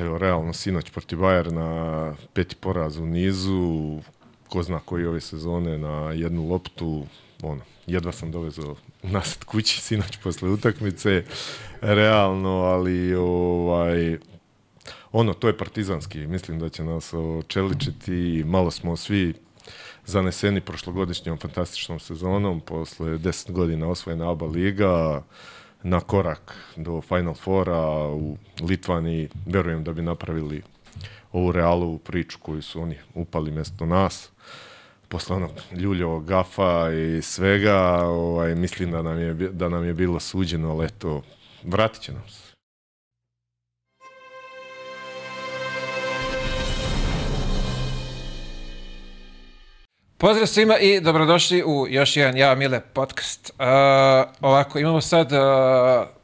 evo, realno, sinoć protiv Bajerna, peti poraz u nizu, ko zna koji ove sezone na jednu loptu, ono, jedva sam dovezao nasad kući sinoć posle utakmice, realno, ali ovaj, ono, to je partizanski, mislim da će nas očeličiti, malo smo svi zaneseni prošlogodišnjom fantastičnom sezonom, posle 10 godina osvojena ABA liga, na korak do Final Fora u Litvani, verujem da bi napravili ovu realovu priču koju su oni upali mesto nas posle onog ljuljovog gafa i svega, ovaj, mislim da nam je, da nam je bilo suđeno, ali eto, vratit će nam se. Pozdrav svima i dobrodošli u još jedan Ja Mile podcast. Uh, ovako, imamo sad uh,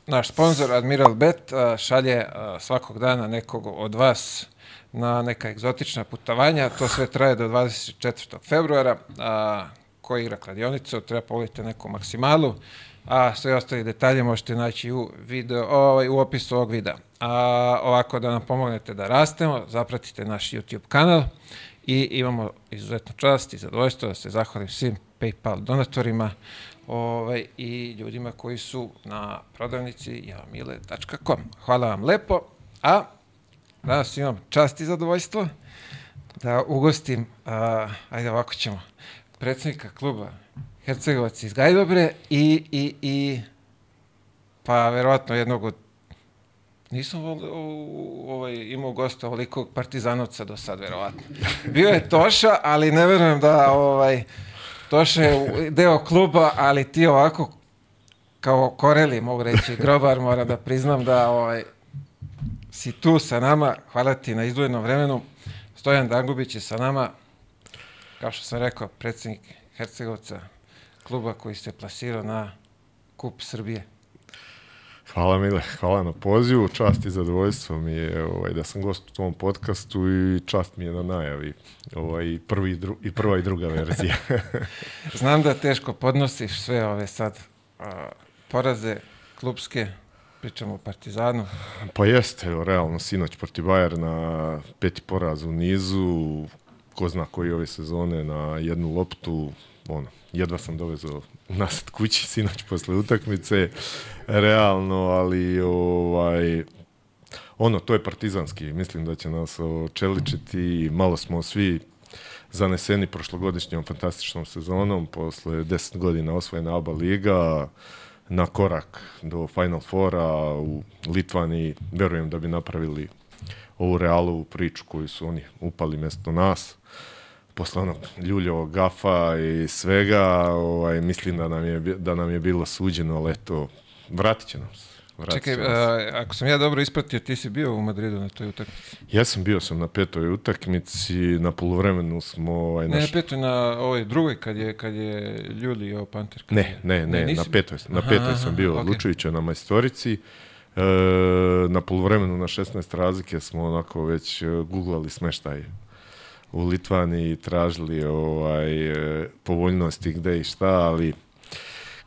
naš sponsor Admiral Bet uh, šalje uh, svakog dana nekog od vas na neka egzotična putovanja. To sve traje do 24. februara. Ko igra kladionicu, treba pogledati neku maksimalu, a sve ostali detalje možete naći u, video, ovaj, u opisu ovog videa. A, ovako da nam pomognete da rastemo, zapratite naš YouTube kanal i imamo izuzetnu čast i zadovoljstvo da se zahvalim svim PayPal donatorima ovaj, i ljudima koji su na prodavnici javamile.com. Hvala vam lepo, a Danas imam čast i zadovoljstvo da ugostim, a, ajde ovako ćemo, predsednika kluba Hercegovac iz Gajdobre i, i, i pa verovatno jednog od Nisam ovaj, imao gosta ovolikog partizanovca do sad, verovatno. Bio je Toša, ali ne verujem da ovaj, Toša je deo kluba, ali ti ovako kao Koreli, mogu reći, grobar, moram da priznam da ovaj, si tu sa nama, hvala ti na izdvojenom vremenu. Stojan Dangubić je sa nama, kao što sam rekao, predsednik Hercegovca, kluba koji se plasirao na Kup Srbije. Hvala Mile, hvala na pozivu, čast i zadovoljstvo mi je ovaj, da sam gost u tom podcastu i čast mi je na najavi ovaj, prvi i, dru, i prva i druga verzija. Znam da teško podnosiš sve ove sad a, poraze klubske, pričamo o Partizanu. Pa jeste, evo, realno, sinoć protiv Bajerna, peti poraz u nizu, ko zna koji ove sezone na jednu loptu, ono, jedva sam dovezao nasad kući sinoć posle utakmice, realno, ali ovaj, ono, to je partizanski, mislim da će nas očeličiti, malo smo svi zaneseni prošlogodišnjom fantastičnom sezonom, posle 10 godina osvojena ABA liga, na korak do Final Fora u Litvani, verujem da bi napravili ovu realovu priču koju su oni upali mesto nas. Posle onog ljuljovog gafa i svega, ovaj, mislim da nam je, da nam je bilo suđeno, ali eto, vratit će nam se. Čekaj, a, ako sam ja dobro ispratio, ti si bio u Madridu na toj utakmici? Ja sam bio sam na petoj utakmici, na polovremenu smo... Ovaj, naš... Ne, na petoj, na ovoj drugoj, kad je, kad je Ljuli i ovo Panter. Ne, ne, ne, ne na petoj, na aha, petoj sam bio okay. Lučevića na majstorici. E, na polovremenu na 16 razlike smo onako već e, googlali smeštaj u Litvani i tražili ovaj, e, povoljnosti gde i šta, ali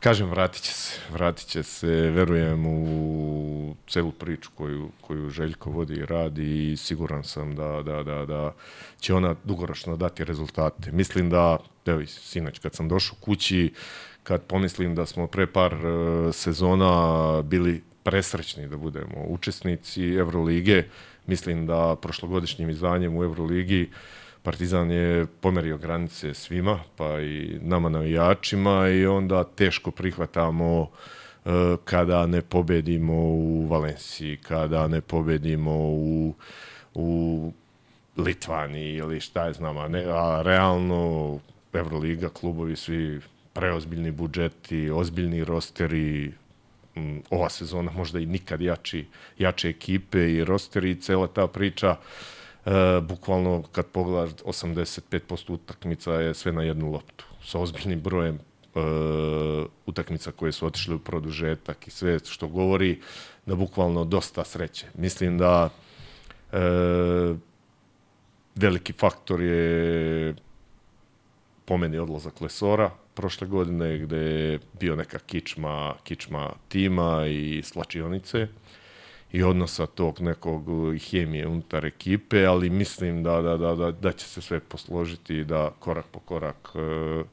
Kažem, vratit će se, vratit će se, verujem u celu priču koju, koju Željko vodi i radi i siguran sam da, da, da, da će ona dugoročno dati rezultate. Mislim da, evo, sinoć kad sam došao kući, kad pomislim da smo pre par uh, sezona bili presrećni da budemo učesnici Evrolige, mislim da prošlogodišnjim izdanjem u Evroligi uh, Partizan je pomerio granice svima, pa i nama navijačima i onda teško prihvatamo uh, kada ne pobedimo u Valenciji, kada ne pobedimo u, u Litvani ili šta je znamo, ne, a realno Evroliga, klubovi, svi preozbiljni budžeti, ozbiljni rosteri, ova sezona možda i nikad jači, jače ekipe i rosteri i cela ta priča. uh, e, bukvalno kad pogledaš 85% utakmica je sve na jednu loptu sa ozbiljnim brojem e, utakmica koje su otišle u produžetak i sve što govori da bukvalno dosta sreće. Mislim da e, veliki faktor je po meni odlazak Lesora prošle godine gde je bio neka kičma, kičma tima i slačionice i odnosa tog nekog i hemije unutar ekipe, ali mislim da, da, da, da, da će se sve posložiti i da korak po korak e,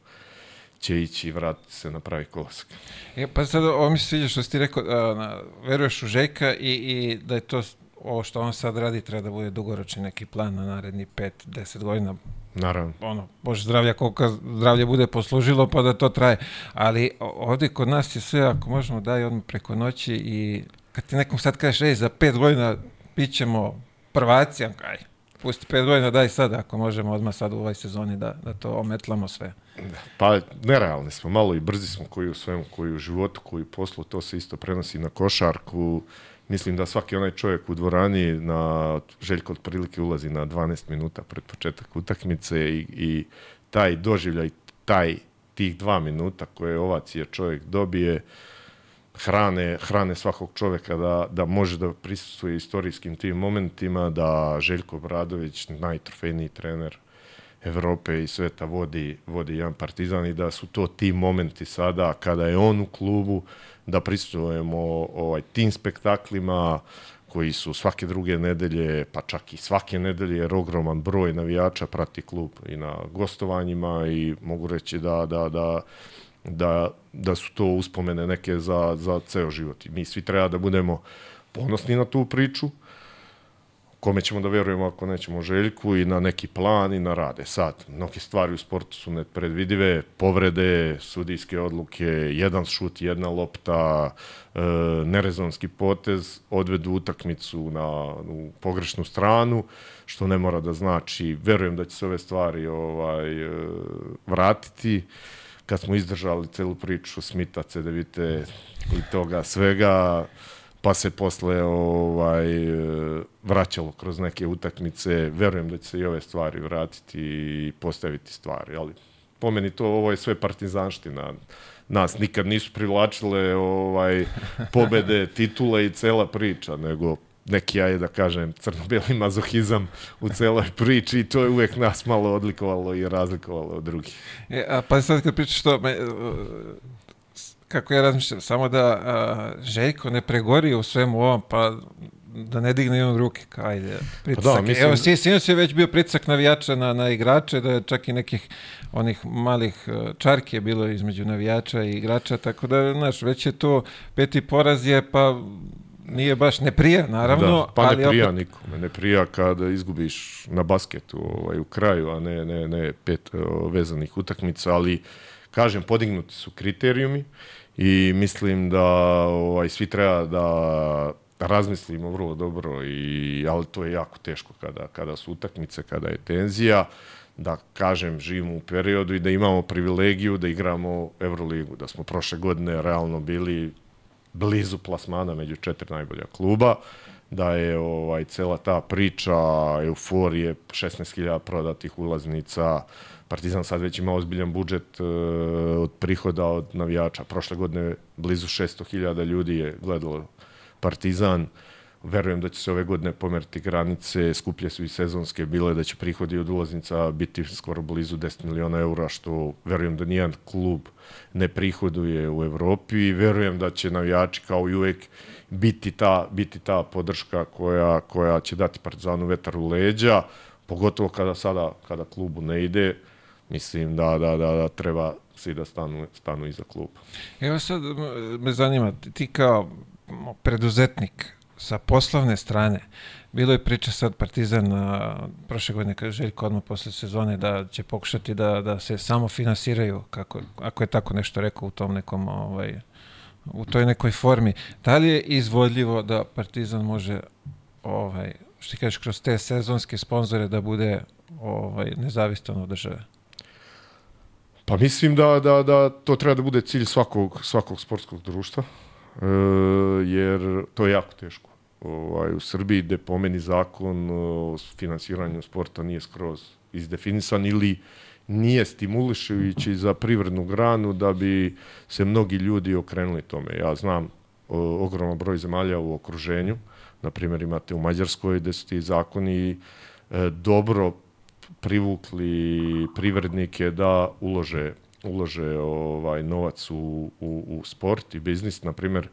će ići i vratiti se na pravi kolosek. E, pa sad, ovo mi se sviđa što si ti rekao, a, na, veruješ u Željka i, i da je to ovo što on sad radi treba da bude dugoročni neki plan na naredni 5-10 godina. Naravno. Ono, bože zdravlja, koliko zdravlje bude poslužilo, pa da to traje. Ali ovdje kod nas je sve, ako možemo, daj odmah preko noći i kad ti nekom sad kažeš, ej, za 5 godina bit ćemo prvaci, aj, pusti 5 godina, daj sad, ako možemo odmah sad u ovoj sezoni da, da to ometlamo sve. Pa nerealni smo, malo i brzi smo koji u svemu, koji u životu, koji u poslu, to se isto prenosi na košarku. Mislim da svaki onaj čovjek u dvorani na Željko otprilike ulazi na 12 minuta pred početak utakmice i, i taj doživljaj, taj tih dva minuta koje ovacije čovjek dobije, hrane, hrane svakog čovjeka da, da može da prisustuje istorijskim tim momentima, da Željko Bradović, najtrofejniji trener Evrope i sveta vodi, vodi jedan partizan i da su to ti momenti sada kada je on u klubu, da prisustujemo ovaj, tim spektaklima koji su svake druge nedelje, pa čak i svake nedelje, jer ogroman broj navijača prati klub i na gostovanjima i mogu reći da, da, da, da, da su to uspomene neke za, za ceo život. I mi svi treba da budemo ponosni na tu priču, kome ćemo da verujemo ako nećemo Željku i na neki plan i na rade. Sad, mnoge stvari u sportu su nepredvidive, povrede, sudijske odluke, jedan šut, jedna lopta, e, nerezonski potez, odvedu utakmicu na u pogrešnu stranu, što ne mora da znači, verujem da će se ove stvari ovaj e, vratiti kad smo izdržali celu priču Smita, CDVite i toga svega, pa se posle ovaj vraćalo kroz neke utakmice. Verujem da će se i ove stvari vratiti i postaviti stvari, ali po meni to ovo je sve partizanština. Nas nikad nisu privlačile ovaj pobede, titule i cela priča, nego neki, ajde da kažem, crno-beli mazohizam u celoj priči i to je uvek nas malo odlikovalo i razlikovalo od drugih. E, a pa sad kad pričaš to, me, kako ja razmišljam, samo da a, Željko ne pregori u svemu ovom, pa da ne digne on ruke, ajde, pritisak. Pa da, mislim... Evo, sinoć je već bio pritisak navijača na, na igrače, da je čak i nekih onih malih čarki je bilo između navijača i igrača, tako da, znaš, već je to peti poraz je, pa nije baš ne prija, naravno. Da, pa ali ne prija opet... nikome, ne prija kada izgubiš na basketu ovaj, u kraju, a ne, ne, ne pet o, vezanih utakmica, ali kažem, podignuti su kriterijumi i mislim da ovaj, svi treba da razmislimo vrlo dobro, i, ali to je jako teško kada, kada su utakmice, kada je tenzija, da kažem, živimo u periodu i da imamo privilegiju da igramo Euroligu, da smo prošle godine realno bili blizu plasmana među četiri najbolja kluba, da je ovaj cela ta priča euforije, 16.000 prodatih ulaznica, Partizan sad već ima ozbiljan budžet uh, od prihoda od navijača. Prošle godine blizu 600.000 ljudi je gledalo Partizan. Verujem da će se ove godine pomeriti granice, skuplje su i sezonske bile, da će prihodi od ulaznica biti skoro blizu 10 miliona eura, što verujem da nijedan klub ne prihoduje u Evropi i verujem da će navijači kao i uvek biti ta, biti ta podrška koja, koja će dati Partizanu vetar u leđa, pogotovo kada sada, kada klubu ne ide, mislim da, da, da, da treba svi da stanu, stanu iza kluba. Evo sad me zanima, ti kao preduzetnik sa poslovne strane, bilo je priča sad Partizan prošle godine kada Željko odmah posle sezone da će pokušati da, da se samo finansiraju, kako, ako je tako nešto rekao u tom nekom ovaj, u toj nekoj formi. Da li je izvodljivo da Partizan može ovaj, što ti kažeš, kroz te sezonske sponzore da bude ovaj, nezavistan od države? Pa mislim da, da, da to treba da bude cilj svakog, svakog sportskog društva, jer to je jako teško. Ovaj, u Srbiji gde pomeni zakon o finansiranju sporta nije skroz izdefinisan ili nije stimulišujući za privrednu granu da bi se mnogi ljudi okrenuli tome. Ja znam o, ogroman broj zemalja u okruženju, na primjer imate u Mađarskoj gde su ti zakoni e, dobro privukli privrednike da ulože ulože ovaj novac u, u, u sport i biznis. Na primjer,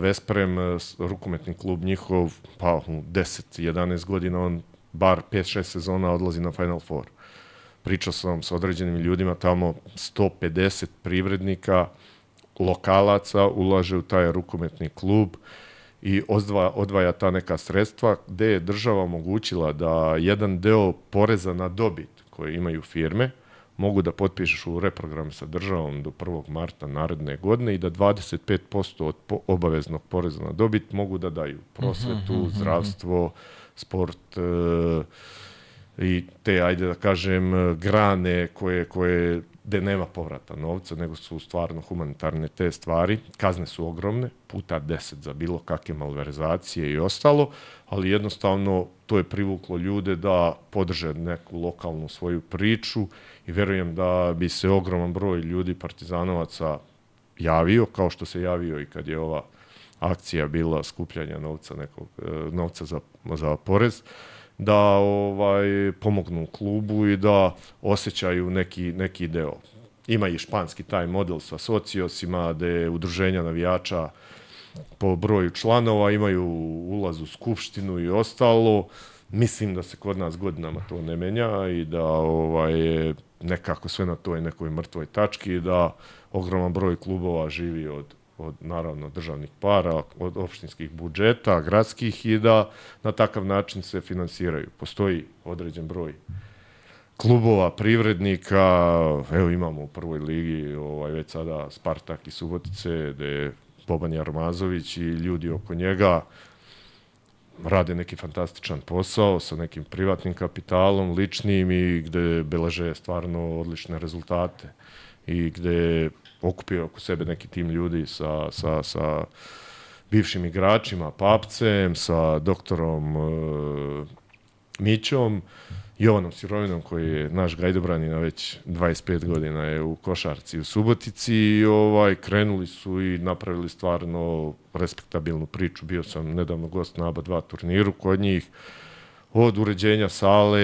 Vesprem, rukometni klub njihov, pa u 10-11 godina on bar 5-6 sezona odlazi na Final Four. Pričao sam sa određenim ljudima tamo, 150 privrednika, lokalaca ulaže u taj rukometni klub i odvaja, odvaja ta neka sredstva gde je država omogućila da jedan deo poreza na dobit koje imaju firme mogu da potpišeš u reprogram sa državom do 1. marta naredne godine i da 25% od po, obaveznog poreza na dobit mogu da daju prosvetu, mm -hmm, zdravstvo, sport, e, i te, ajde da kažem, grane koje, koje gde nema povrata novca, nego su stvarno humanitarne te stvari. Kazne su ogromne, puta 10 za bilo kakve malverzacije i ostalo, ali jednostavno to je privuklo ljude da podrže neku lokalnu svoju priču i verujem da bi se ogroman broj ljudi partizanovaca javio, kao što se javio i kad je ova akcija bila skupljanja novca, nekog, e, novca za, za porez. Da ovaj pomognu klubu i da osjećaju neki, neki deo. Ima i španski taj model sa sociosima, gde udruženja navijača po broju članova imaju ulaz u skupštinu i ostalo. Mislim da se kod nas godinama to ne menja i da ovaj, nekako sve na toj nekoj mrtvoj tački i da ogroman broj klubova živi od, od naravno državnih para, od opštinskih budžeta, gradskih i da na takav način se finansiraju. Postoji određen broj klubova, privrednika, evo imamo u prvoj ligi ovaj, već sada Spartak i Subotice, gde je Boban Jarmazović i ljudi oko njega rade neki fantastičan posao sa nekim privatnim kapitalom, ličnim i gde beleže stvarno odlične rezultate i gde okupio oko sebe neki tim ljudi sa, sa, sa bivšim igračima, Papcem, sa doktorom uh, Mićom, Jovanom Sirovinom koji je naš gajdobranina već 25 godina je u košarci u Subotici i ovaj, krenuli su i napravili stvarno respektabilnu priču. Bio sam nedavno gost na ABA 2 turniru kod njih. Od uređenja sale,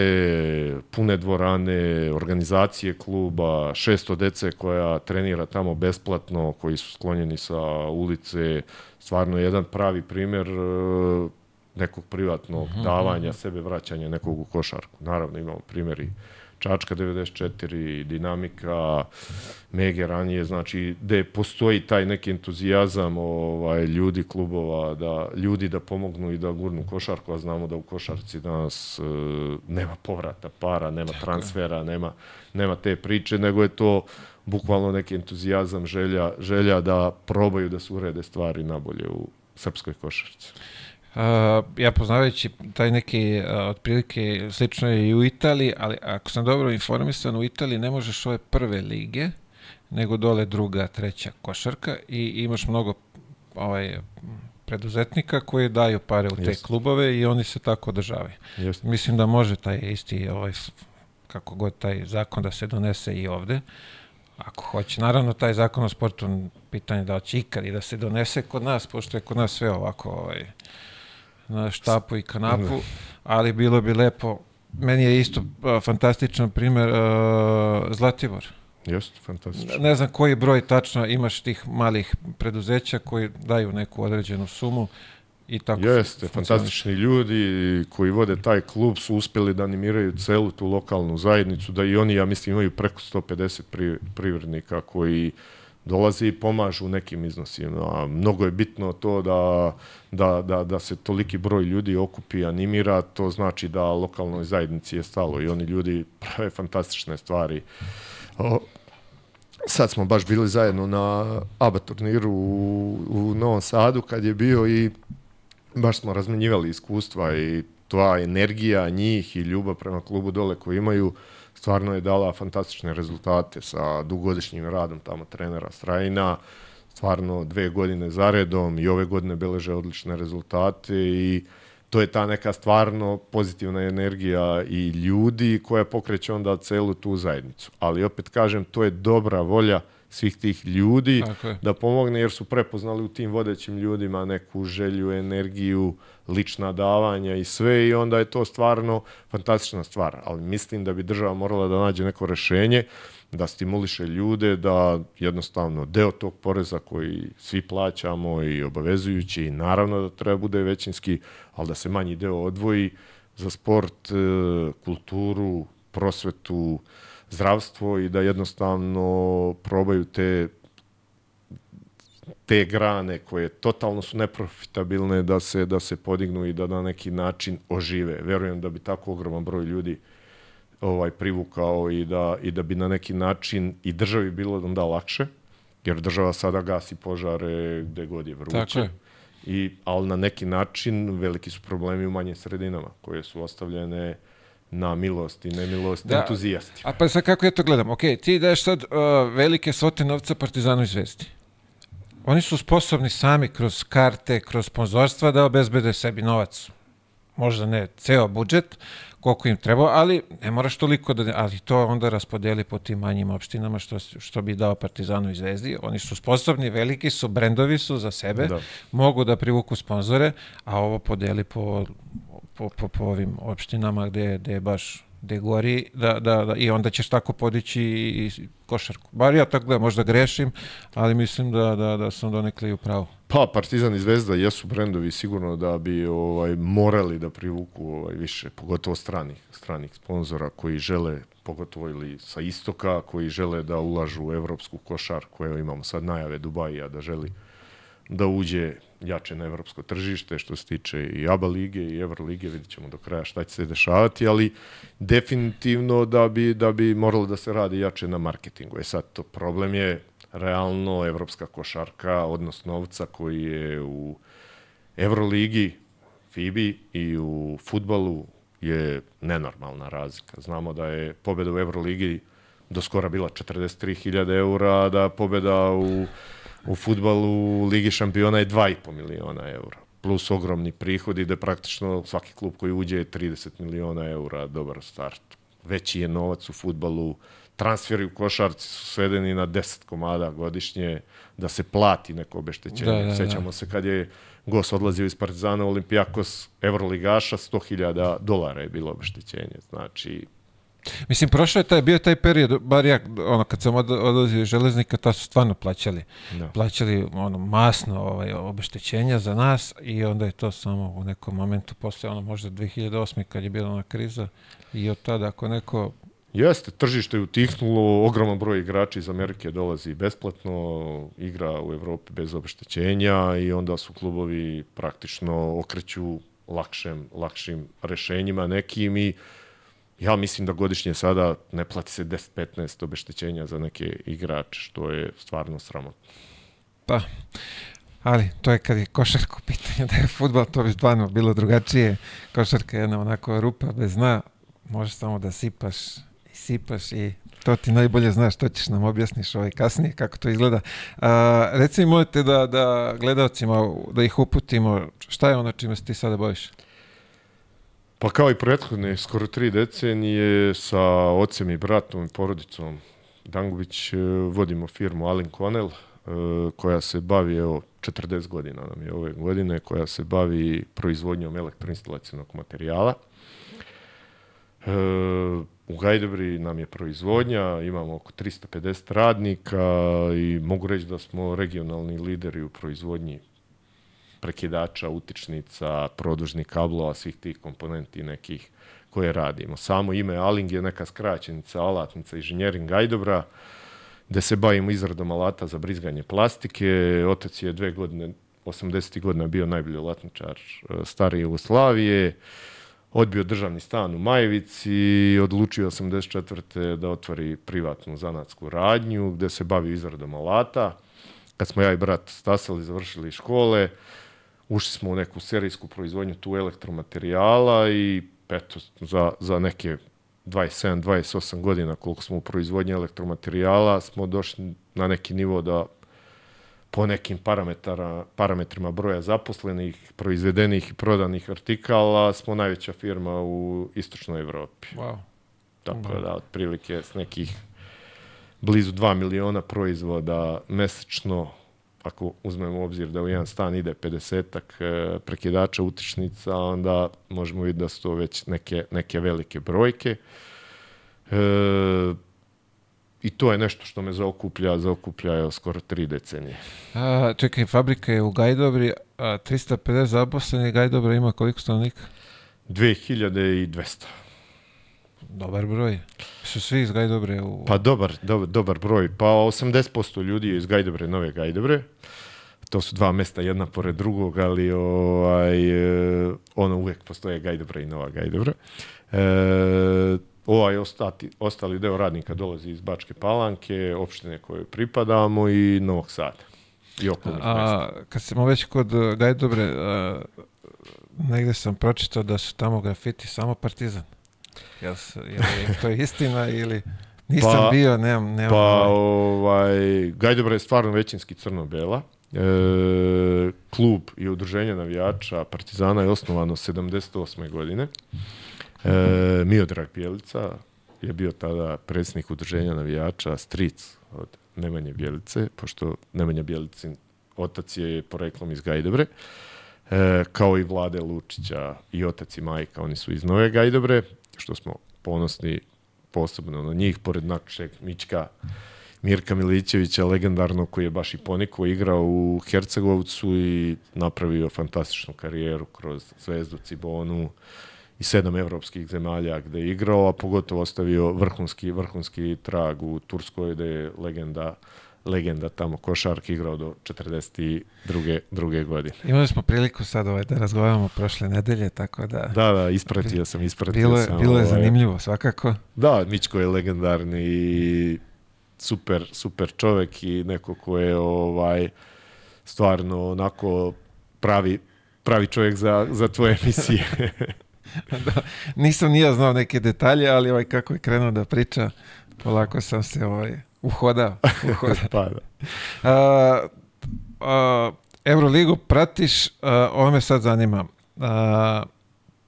pune dvorane, organizacije kluba, 600 dece koja trenira tamo besplatno, koji su sklonjeni sa ulice, stvarno jedan pravi primer nekog privatnog mm -hmm. davanja, sebe vraćanja nekog u košarku. Naravno imamo primjeri Čačka 94, Dinamika, Mege ranije, znači gde postoji taj neki entuzijazam ovaj, ljudi klubova, da ljudi da pomognu i da gurnu košarku, a znamo da u košarci danas e, nema povrata para, nema Tako transfera, je. nema, nema te priče, nego je to bukvalno neki entuzijazam, želja, želja da probaju da se urede stvari nabolje u srpskoj košarci. Uh, ja poznavajući taj neki uh, otprilike slično je i u Italiji, ali ako sam dobro informisan, u Italiji ne možeš ove prve lige, nego dole druga, treća košarka i imaš mnogo ovaj, preduzetnika koji daju pare u te Just. klubove i oni se tako održavaju. Just. Mislim da može taj isti ovaj, kako god taj zakon da se donese i ovde. Ako hoće. Naravno, taj zakon o sportu, pitanje da će ikad i da se donese kod nas, pošto je kod nas sve ovako ovaj, na štapu i kanapu, ali bilo bi lepo, meni je isto uh, fantastičan primer uh, Zlatibor. Jeste, fantastično. Ne znam koji broj tačno imaš tih malih preduzeća koji daju neku određenu sumu i tako Jeste, fantastični ljudi koji vode taj klub su uspeli da animiraju celu tu lokalnu zajednicu, da i oni, ja mislim, imaju preko 150 pri, privrednika koji uh, dolaze i pomažu u nekim iznosima. Mnogo je bitno to da, da, da, da se toliki broj ljudi okupi, animira, to znači da lokalnoj zajednici je stalo i oni ljudi prave fantastične stvari. O, sad smo baš bili zajedno na ABA turniru u, u Novom Sadu kad je bio i baš smo razmenjivali iskustva i ta energija njih i ljubav prema klubu dole koji imaju stvarno je dala fantastične rezultate sa dugogodišnjim radom tamo trenera Strajina, stvarno dve godine zaredom i ove godine beleže odlične rezultate i to je ta neka stvarno pozitivna energija i ljudi koja pokreće onda celu tu zajednicu. Ali opet kažem, to je dobra volja svih tih ljudi da pomogne jer su prepoznali u tim vodećim ljudima neku želju, energiju lična davanja i sve i onda je to stvarno fantastična stvar. Ali mislim da bi država morala da nađe neko rešenje da stimuliše ljude da jednostavno deo tog poreza koji svi plaćamo i obavezujući i naravno da treba bude većinski, ali da se manji deo odvoji za sport, e, kulturu, prosvetu, zdravstvo i da jednostavno probaju te te grane koje totalno su neprofitabilne da se da se podignu i da na neki način ožive. Verujem da bi tako ogroman broj ljudi ovaj privukao i da i da bi na neki način i državi bilo onda lakše, jer država sada gasi požare gde god je vruće. Tako je. I, ali na neki način veliki su problemi u manjim sredinama koje su ostavljene na milost i nemilost da. entuzijasti. A pa sad kako ja to gledam? Ok, ti daješ sad uh, velike svote novca Partizanu i Zvezdi. Oni su sposobni sami kroz karte, kroz sponzorstva da obezbede sebi novac. Možda ne ceo budžet, koliko im treba, ali ne moraš toliko da, ali to onda raspodeli po tim manjim opštinama što, što bi dao Partizanu i Zvezdi. Oni su sposobni, veliki su, brendovi su za sebe, da. mogu da privuku sponzore, a ovo podeli po, po, po, po ovim opštinama gde, gde je baš gde gori da, da, da, i onda ćeš tako podići i, i košarku. Bar ja tako gledam, možda grešim, ali mislim da, da, da sam donekle i u pravu. Pa, Partizan i Zvezda jesu brendovi sigurno da bi ovaj morali da privuku ovaj više, pogotovo stranih, stranih sponzora koji žele, pogotovo ili sa istoka, koji žele da ulažu u evropsku košarku. Evo imamo sad najave Dubaja da želi da uđe jače na evropsko tržište što se tiče i ABA lige i Euro lige, vidit ćemo do kraja šta će se dešavati, ali definitivno da bi, da bi moralo da se radi jače na marketingu. E sad, to problem je realno evropska košarka, odnos novca koji je u Euroligi, FIBI i u futbalu je nenormalna razlika. Znamo da je pobeda u Euroligi do skora bila 43.000 eura, da pobeda u, u futbalu u Ligi šampiona je 2,5 miliona eura. Plus ogromni prihodi da praktično svaki klub koji uđe je 30 miliona eura dobar start. Veći je novac u futbalu, transferi u košarci su svedeni na 10 komada godišnje da se plati neko obeštećenje. Da, da, da. Sećamo se kad je Gos odlazio iz Partizana Olimpijakos Evroligaša, 100.000 dolara je bilo obeštećenje. Znači, Mislim, prošao je taj, bio taj period, bar ja, ono, kad sam od, odlazio iz železnika, to su stvarno plaćali. Da. Plaćali, ono, masno ovaj, obeštećenja za nas i onda je to samo u nekom momentu, posle, ono, možda 2008. kad je bila ona kriza i od tada, ako neko Jeste, tržište je utihnulo, ogroman broj igrača iz Amerike dolazi besplatno, igra u Evropi bez obeštećenja i onda su klubovi praktično okreću lakšem, lakšim rešenjima nekim i ja mislim da godišnje sada ne plati se 10-15 obeštećenja za neke igrače, što je stvarno sramotno. Pa, ali to je kad je košarka pitanje, da je futbol, to bi stvarno bilo drugačije. Košarka je jedna onako rupa bez dna, možeš samo da sipaš sipaš i to ti najbolje znaš, to ćeš nam objasniš ovaj kasnije kako to izgleda. A, reci mi možete da, da gledalcima, da ih uputimo, šta je ono čime se ti sada baviš? Pa kao i prethodne, skoro tri decenije sa ocem i bratom i porodicom Dangubić e, vodimo firmu Alin Connell, e, koja se bavi, evo, 40 godina nam je ove godine, koja se bavi proizvodnjom elektroinstalacijenog materijala. E, u Gajdobri nam je proizvodnja, imamo oko 350 radnika i mogu reći da smo regionalni lideri u proizvodnji prekidača, utičnica, produžnih kablova, svih tih komponenti nekih koje radimo. Samo ime Aling je neka skraćenica, alatnica inženjering Gajdobra, gde se bavimo izradom alata za brizganje plastike. Otac je dve godine, 80. godina bio najbolji alatničar e, stare Jugoslavije odbio državni stan u Majevici i odlučio 84. da otvori privatnu zanatsku radnju gde se bavi izradom alata. Kad smo ja i brat stasali, završili škole, ušli smo u neku serijsku proizvodnju tu elektromaterijala i eto, za, za neke 27-28 godina koliko smo u proizvodnji elektromaterijala smo došli na neki nivo da po nekim parametara, parametrima broja zaposlenih, proizvedenih i prodanih artikala smo najveća firma u istočnoj Evropi. Wow. Tako da, otprilike s nekih blizu 2 miliona proizvoda mesečno ako uzmemo u obzir da u jedan stan ide 50 e, prekidača utičnica, onda možemo vidjeti da su to već neke, neke velike brojke. E, I to je nešto što me zaokuplja, zaokuplja je skoro tri decenije. A, čekaj, fabrika je u Gajdobri, a 350 zaposlenih, Gajdobra ima koliko stanovnika? 2200. Dobar broj. Su svi iz Gajdobre u... Pa dobar, dobar, dobar broj. Pa 80% ljudi je iz Gajdobre, Nove Gajdobre. To su dva mesta, jedna pored drugog, ali ovaj, e, ono uvijek postoje Gajdobra i Nova Gajdobra. E, ovaj ostati, ostali deo radnika dolazi iz Bačke Palanke, opštine koje pripadamo i Novog Sada. I okolnih A, mesta. kad smo već kod uh, Gajdobre, a, negde sam pročitao da su tamo grafiti samo partizan. Jel, je to istina ili... Nisam Pa- bio, nemam... nemam Pa, ovaj- ovaj, Gajdobra je stvarno većinski crno-bela. E, klub i udruženje navijača Partizana je osnovano 78. godine. E, Miodrag Bjelica je bio tada predsjednik udruženja navijača, stric od Nemanje Bjelice, pošto Nemanja Bjelicin otac je poreklom iz Gajdobre, e, kao i Vlade Lučića i otac i majka, oni su iz Nove Gajdobre, što smo ponosni posebno na njih, pored našeg Mička Mirka Milićevića, legendarno koji je baš i poniko igrao u Hercegovcu i napravio fantastičnu karijeru kroz Zvezdu, Cibonu i sedam evropskih zemalja gde je igrao, a pogotovo ostavio vrhunski, vrhunski trag u Turskoj gde je legenda legenda tamo košarki igrao do 42. druge godine. Imali smo priliku sad ovaj, da razgovaramo prošle nedelje, tako da... Da, da, ispratio sam, ispratio Bilo sam. bilo je ovaj, zanimljivo, svakako. Da, Mičko je legendarni i super, super čovek i neko ko je ovaj stvarno onako pravi pravi čovjek za, za tvoje emisije. da, nisam ni ja znao neke detalje, ali ovaj, kako je krenuo da priča, polako sam se ovaj, uhodao. uhodao. pa da. A, a, Euroligu pratiš, a, ovo me sad zanima.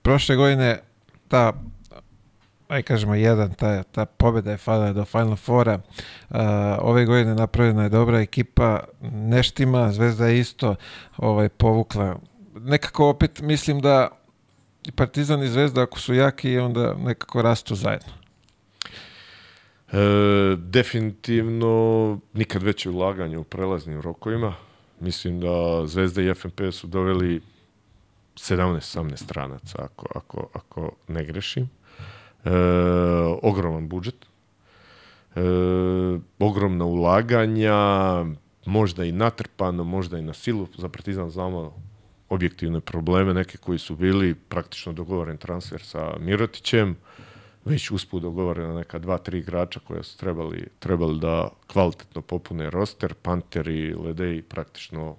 Prošle godine ta aj kažemo jedan, ta, ta pobjeda je falila do Final Fora. Ove godine napravljena je dobra ekipa, neštima, Zvezda je isto ovaj, povukla. Nekako opet mislim da Partizan i Zvezda ako su jaki onda nekako rastu zajedno. E, definitivno nikad veće ulaganje u prelaznim rokovima. Mislim da Zvezda i FNP su doveli 17-18 stranaca, ako, ako, ako ne grešim. E, ogroman budžet. E, ogromna ulaganja, možda i natrpano, možda i na silu. Za Partizan znamo objektivne probleme, neke koji su bili praktično dogovoren transfer sa Mirotićem, već usput dogovorena neka dva, tri igrača koja su trebali, trebali da kvalitetno popune roster, Panter i Ledej praktično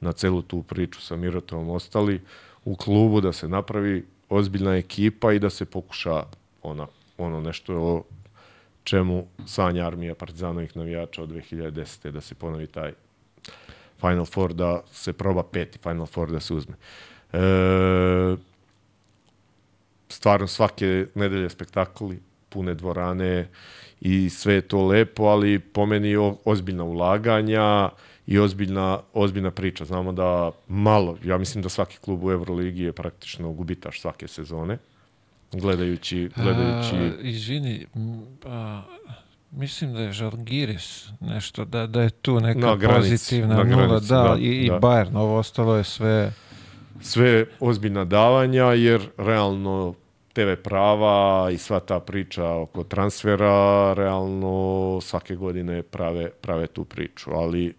na celu tu priču sa Mirotovom ostali u klubu da se napravi ozbiljna ekipa i da se pokuša ona, ono nešto o čemu sanja armija partizanovih navijača od 2010. da se ponovi taj Final Four, da se proba peti Final Four da se uzme. E, stvarno svake nedelje spektakli, pune dvorane i sve je to lepo, ali po meni o, ozbiljna ulaganja i ozbiljna, ozbiljna priča. Znamo da malo, ja mislim da svaki klub u Euroligi je praktično gubitaš svake sezone, gledajući, gledajući A, izvini, a, mislim da je Žalgiris nešto, da, da je tu neka Na granici, pozitivna na nula, granici, da, da, i, i da. Bayern, ovo ostalo je sve... sve ozbiljna davanja, jer realno TV prava i sva ta priča oko transfera realno svake godine prave, prave tu priču, ali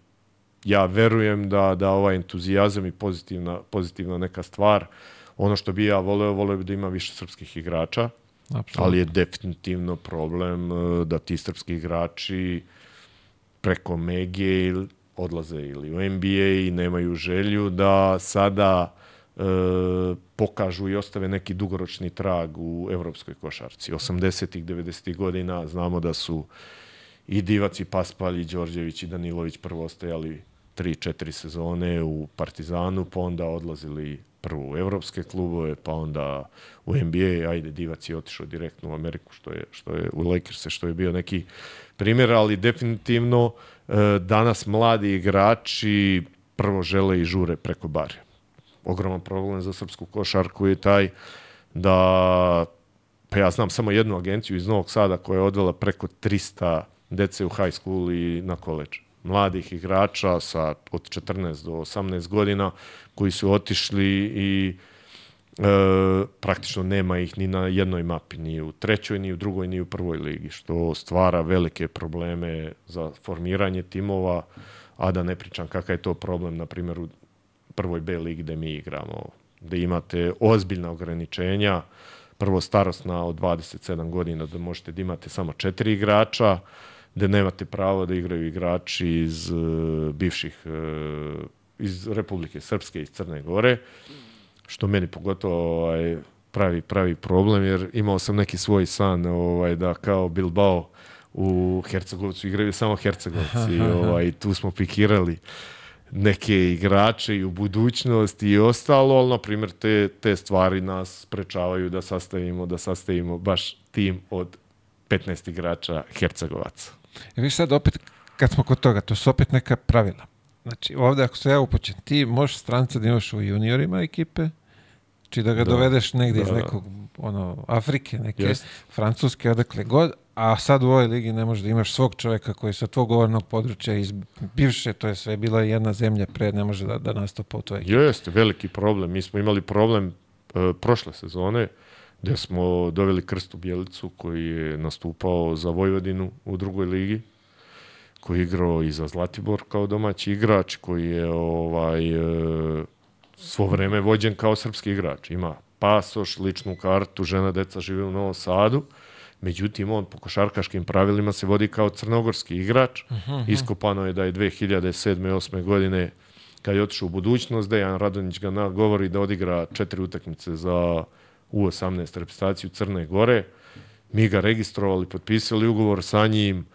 ja verujem da, da ovaj entuzijazam i pozitivna, pozitivna neka stvar, ono što bi ja voleo, voleo bi da ima više srpskih igrača, Apsolutno. ali je definitivno problem e, da ti srpski igrači preko Mege odlaze ili u NBA i nemaju želju da sada e, pokažu i ostave neki dugoročni trag u evropskoj košarci. 80-ih, 90-ih godina znamo da su i Divac i Paspalj i Đorđević i Danilović prvo ostajali 3-4 sezone u Partizanu, pa onda odlazili prvo u evropske klubove, pa onda u NBA, ajde Divac je otišao direktno u Ameriku, što je, što je u Lakers, što je bio neki primjer, ali definitivno e, danas mladi igrači prvo žele i žure preko bare. Ogroman problem za srpsku košarku je taj da pa ja znam samo jednu agenciju iz Novog Sada koja je odvela preko 300 dece u high school i na koleđ. Mladih igrača sa od 14 do 18 godina koji su otišli i e, praktično nema ih ni na jednoj mapi, ni u trećoj, ni u drugoj, ni u prvoj ligi, što stvara velike probleme za formiranje timova, a da ne pričam kakav je to problem, na primjer, u prvoj B ligi gde mi igramo, gde imate ozbiljna ograničenja, prvo starostna od 27 godina, da možete da imate samo četiri igrača, gde nemate pravo da igraju igrači iz uh, bivših uh, iz Republike Srpske iz Crne Gore, što meni pogotovo ovaj, pravi, pravi problem, jer imao sam neki svoj san ovaj, da kao Bilbao u Hercegovcu igraju samo Hercegovci. ovaj, tu smo pikirali neke igrače i u budućnosti i ostalo, ali na primjer te, te stvari nas sprečavaju da sastavimo, da sastavimo baš tim od 15 igrača Hercegovaca. I vi sad opet, kad smo kod toga, to su opet neka pravila. Znači, ovde ako se ja upočem, ti možeš stranca da imaš u juniorima ekipe, či da ga da. dovedeš negde da, iz nekog ono, Afrike, neke Jest. Francuske, odakle god, a sad u ovoj ligi ne možeš da imaš svog čoveka koji sa tvog govornog područja iz bivše, to je sve bila jedna zemlja pre, ne može da, da nastupa u ekipi. Jeste, veliki problem. Mi smo imali problem uh, prošle sezone, gde smo doveli Krstu Bjelicu koji je nastupao za Vojvodinu u drugoj ligi koji je igrao i za Zlatibor kao domaći igrač, koji je ovaj e, svo vreme vođen kao srpski igrač. Ima pasoš, ličnu kartu, žena, deca žive u Novom Sadu. Međutim, on po košarkaškim pravilima se vodi kao crnogorski igrač. Uh mhm, -huh. Mhm. Iskopano je da je 2007. 8. godine kad je otišao u budućnost, Dejan Radonić ga nagovori da odigra četiri utakmice za U18 reprezentaciju Crne Gore. Mi ga registrovali, potpisali ugovor sa njim,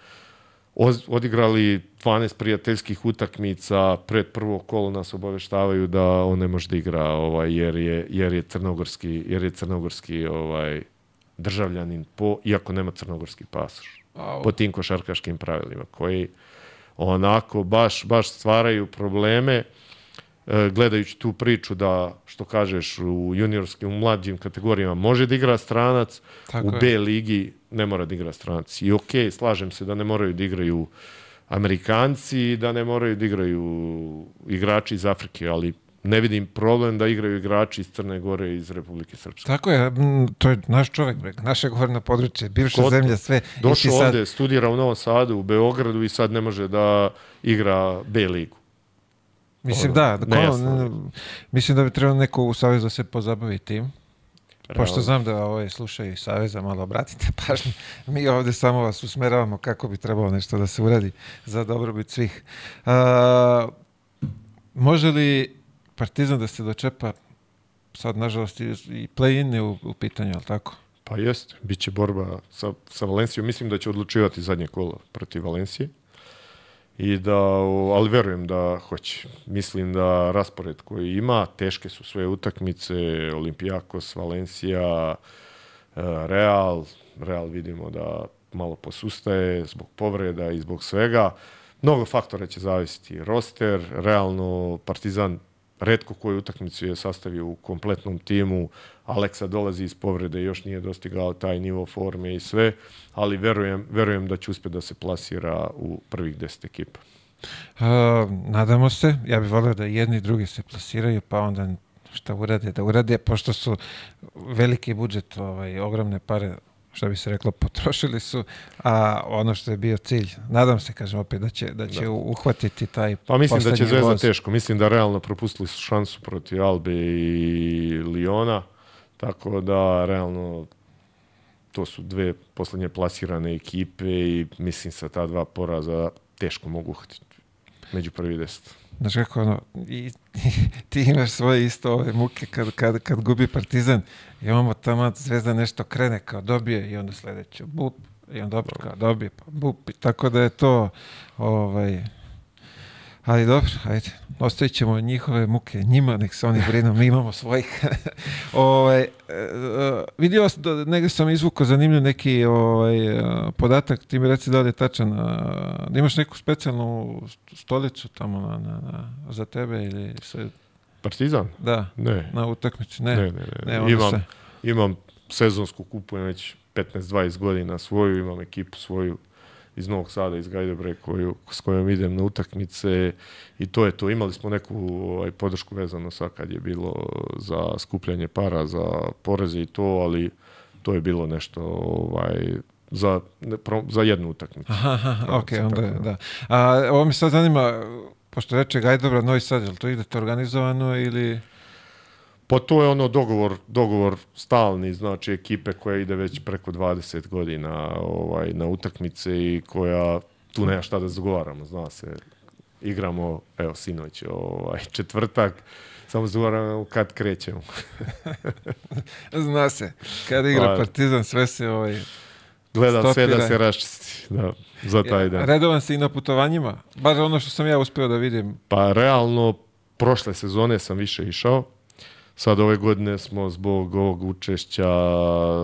odigrali 12 prijateljskih utakmica, pred prvo kolo nas obaveštavaju da on ne može da igra ovaj jer je jer je crnogorski jer je crnogorski ovaj državljanin po iako nema crnogorski pasoš. Wow. Po tim košarkaškim pravilima koji onako baš baš stvaraju probleme e, gledajući tu priču da, što kažeš, u juniorskim, u mlađim kategorijama može da igra stranac, Tako u je. B ligi ne mora da igra stranac. I okej, okay, slažem se da ne moraju da igraju Amerikanci, da ne moraju da igraju igrači iz Afrike, ali ne vidim problem da igraju igrači iz Crne Gore i iz Republike Srpske. Tako je, to je naš čovek, naše govorno područje, bivša Kod, zemlja, sve. Došao sad... ovde, studira u Novom Sadu, u Beogradu i sad ne može da igra B ligu. Mislim da, da mislim da bi trebalo neko u Savezu da se pozabavi tim. Pošto znam da ovaj, slušaju i Saveza, malo obratite pažnju. Mi ovde samo vas usmeravamo kako bi trebalo nešto da se uradi za dobrobit svih. A, može li Partizan da se dočepa sad, nažalost, i play-in je u, u pitanju, ali tako? Pa jest, bit će borba sa, sa Valencijom. Mislim da će odlučivati zadnje kolo protiv Valencije i da, ali verujem da hoće. Mislim da raspored koji ima, teške su sve utakmice, Olimpijakos, Valencija, e, Real, Real vidimo da malo posustaje zbog povreda i zbog svega. Mnogo faktora će zavisiti. Roster, realno Partizan redko koju utakmicu je sastavio u kompletnom timu. Aleksa dolazi iz povrede, još nije dostigao taj nivo forme i sve, ali verujem, verujem da će uspjeti da se plasira u prvih deset ekipa. Uh, nadamo se, ja bih volio da jedni i drugi se plasiraju, pa onda šta urade, da urade, pošto su veliki budžet, ovaj, ogromne pare što bi se reklo, potrošili su, a ono što je bio cilj, nadam se, kažem opet, da će, da će da. uhvatiti taj Pa mislim da će Zvezda voz. teško, mislim da realno propustili su šansu protiv Albe i Liona, tako da realno to su dve poslednje plasirane ekipe i mislim sa ta dva poraza teško mogu uhvatiti među prvi deset. Znaš kako ono, i, i, ti imaš svoje isto ove muke kad, kad, kad gubi Partizan i imamo tamo Zvezda nešto krene kao dobije i onda sledeće bup i onda opet kao dobije pa bup i tako da je to ovaj Ali dobro, ajde. Ostavit ćemo njihove muke njima, nek se oni brinu, mi imamo svojih. ovaj, e, e, vidio sam, da negdje sam izvukao zanimljiv neki ovaj, e, podatak, ti mi reci da li je tačan, da imaš neku specijalnu stolicu tamo na, na, na, za tebe ili sve? Partizan? Da, Ne. na utakmici, ne. Ne, ne, ne. Ne, imam, se- imam sezonsku kupujem već 15-20 godina svoju, imam ekipu svoju iz Novog Sada, iz Gajdobre, koju, s kojom idem na utakmice i to je to. Imali smo neku ovaj, podršku vezano sa kad je bilo za skupljanje para, za poreze i to, ali to je bilo nešto ovaj, za, ne, pro- za jednu utakmicu. Aha, aha, ok, onda je, da. da. A, ovo mi sad zanima, pošto reče Gajdobra, Novi Sad, je li to idete organizovano ili... Pa to je ono dogovor, dogovor stalni, znači ekipe koja ide već preko 20 godina ovaj, na utakmice i koja tu nema šta da zagovaramo, zna se. Igramo, evo sinoć, ovaj, četvrtak, samo zagovaramo kad krećemo. Zna se, kad igra Pa- Partizan, sve se ovaj... Gledam sve da se raščisti da, za taj dan. Redovan si i na putovanjima, bar ono što sam ja uspio da vidim. Pa realno, prošle sezone sam više išao. Sad ove godine smo zbog ovog učešća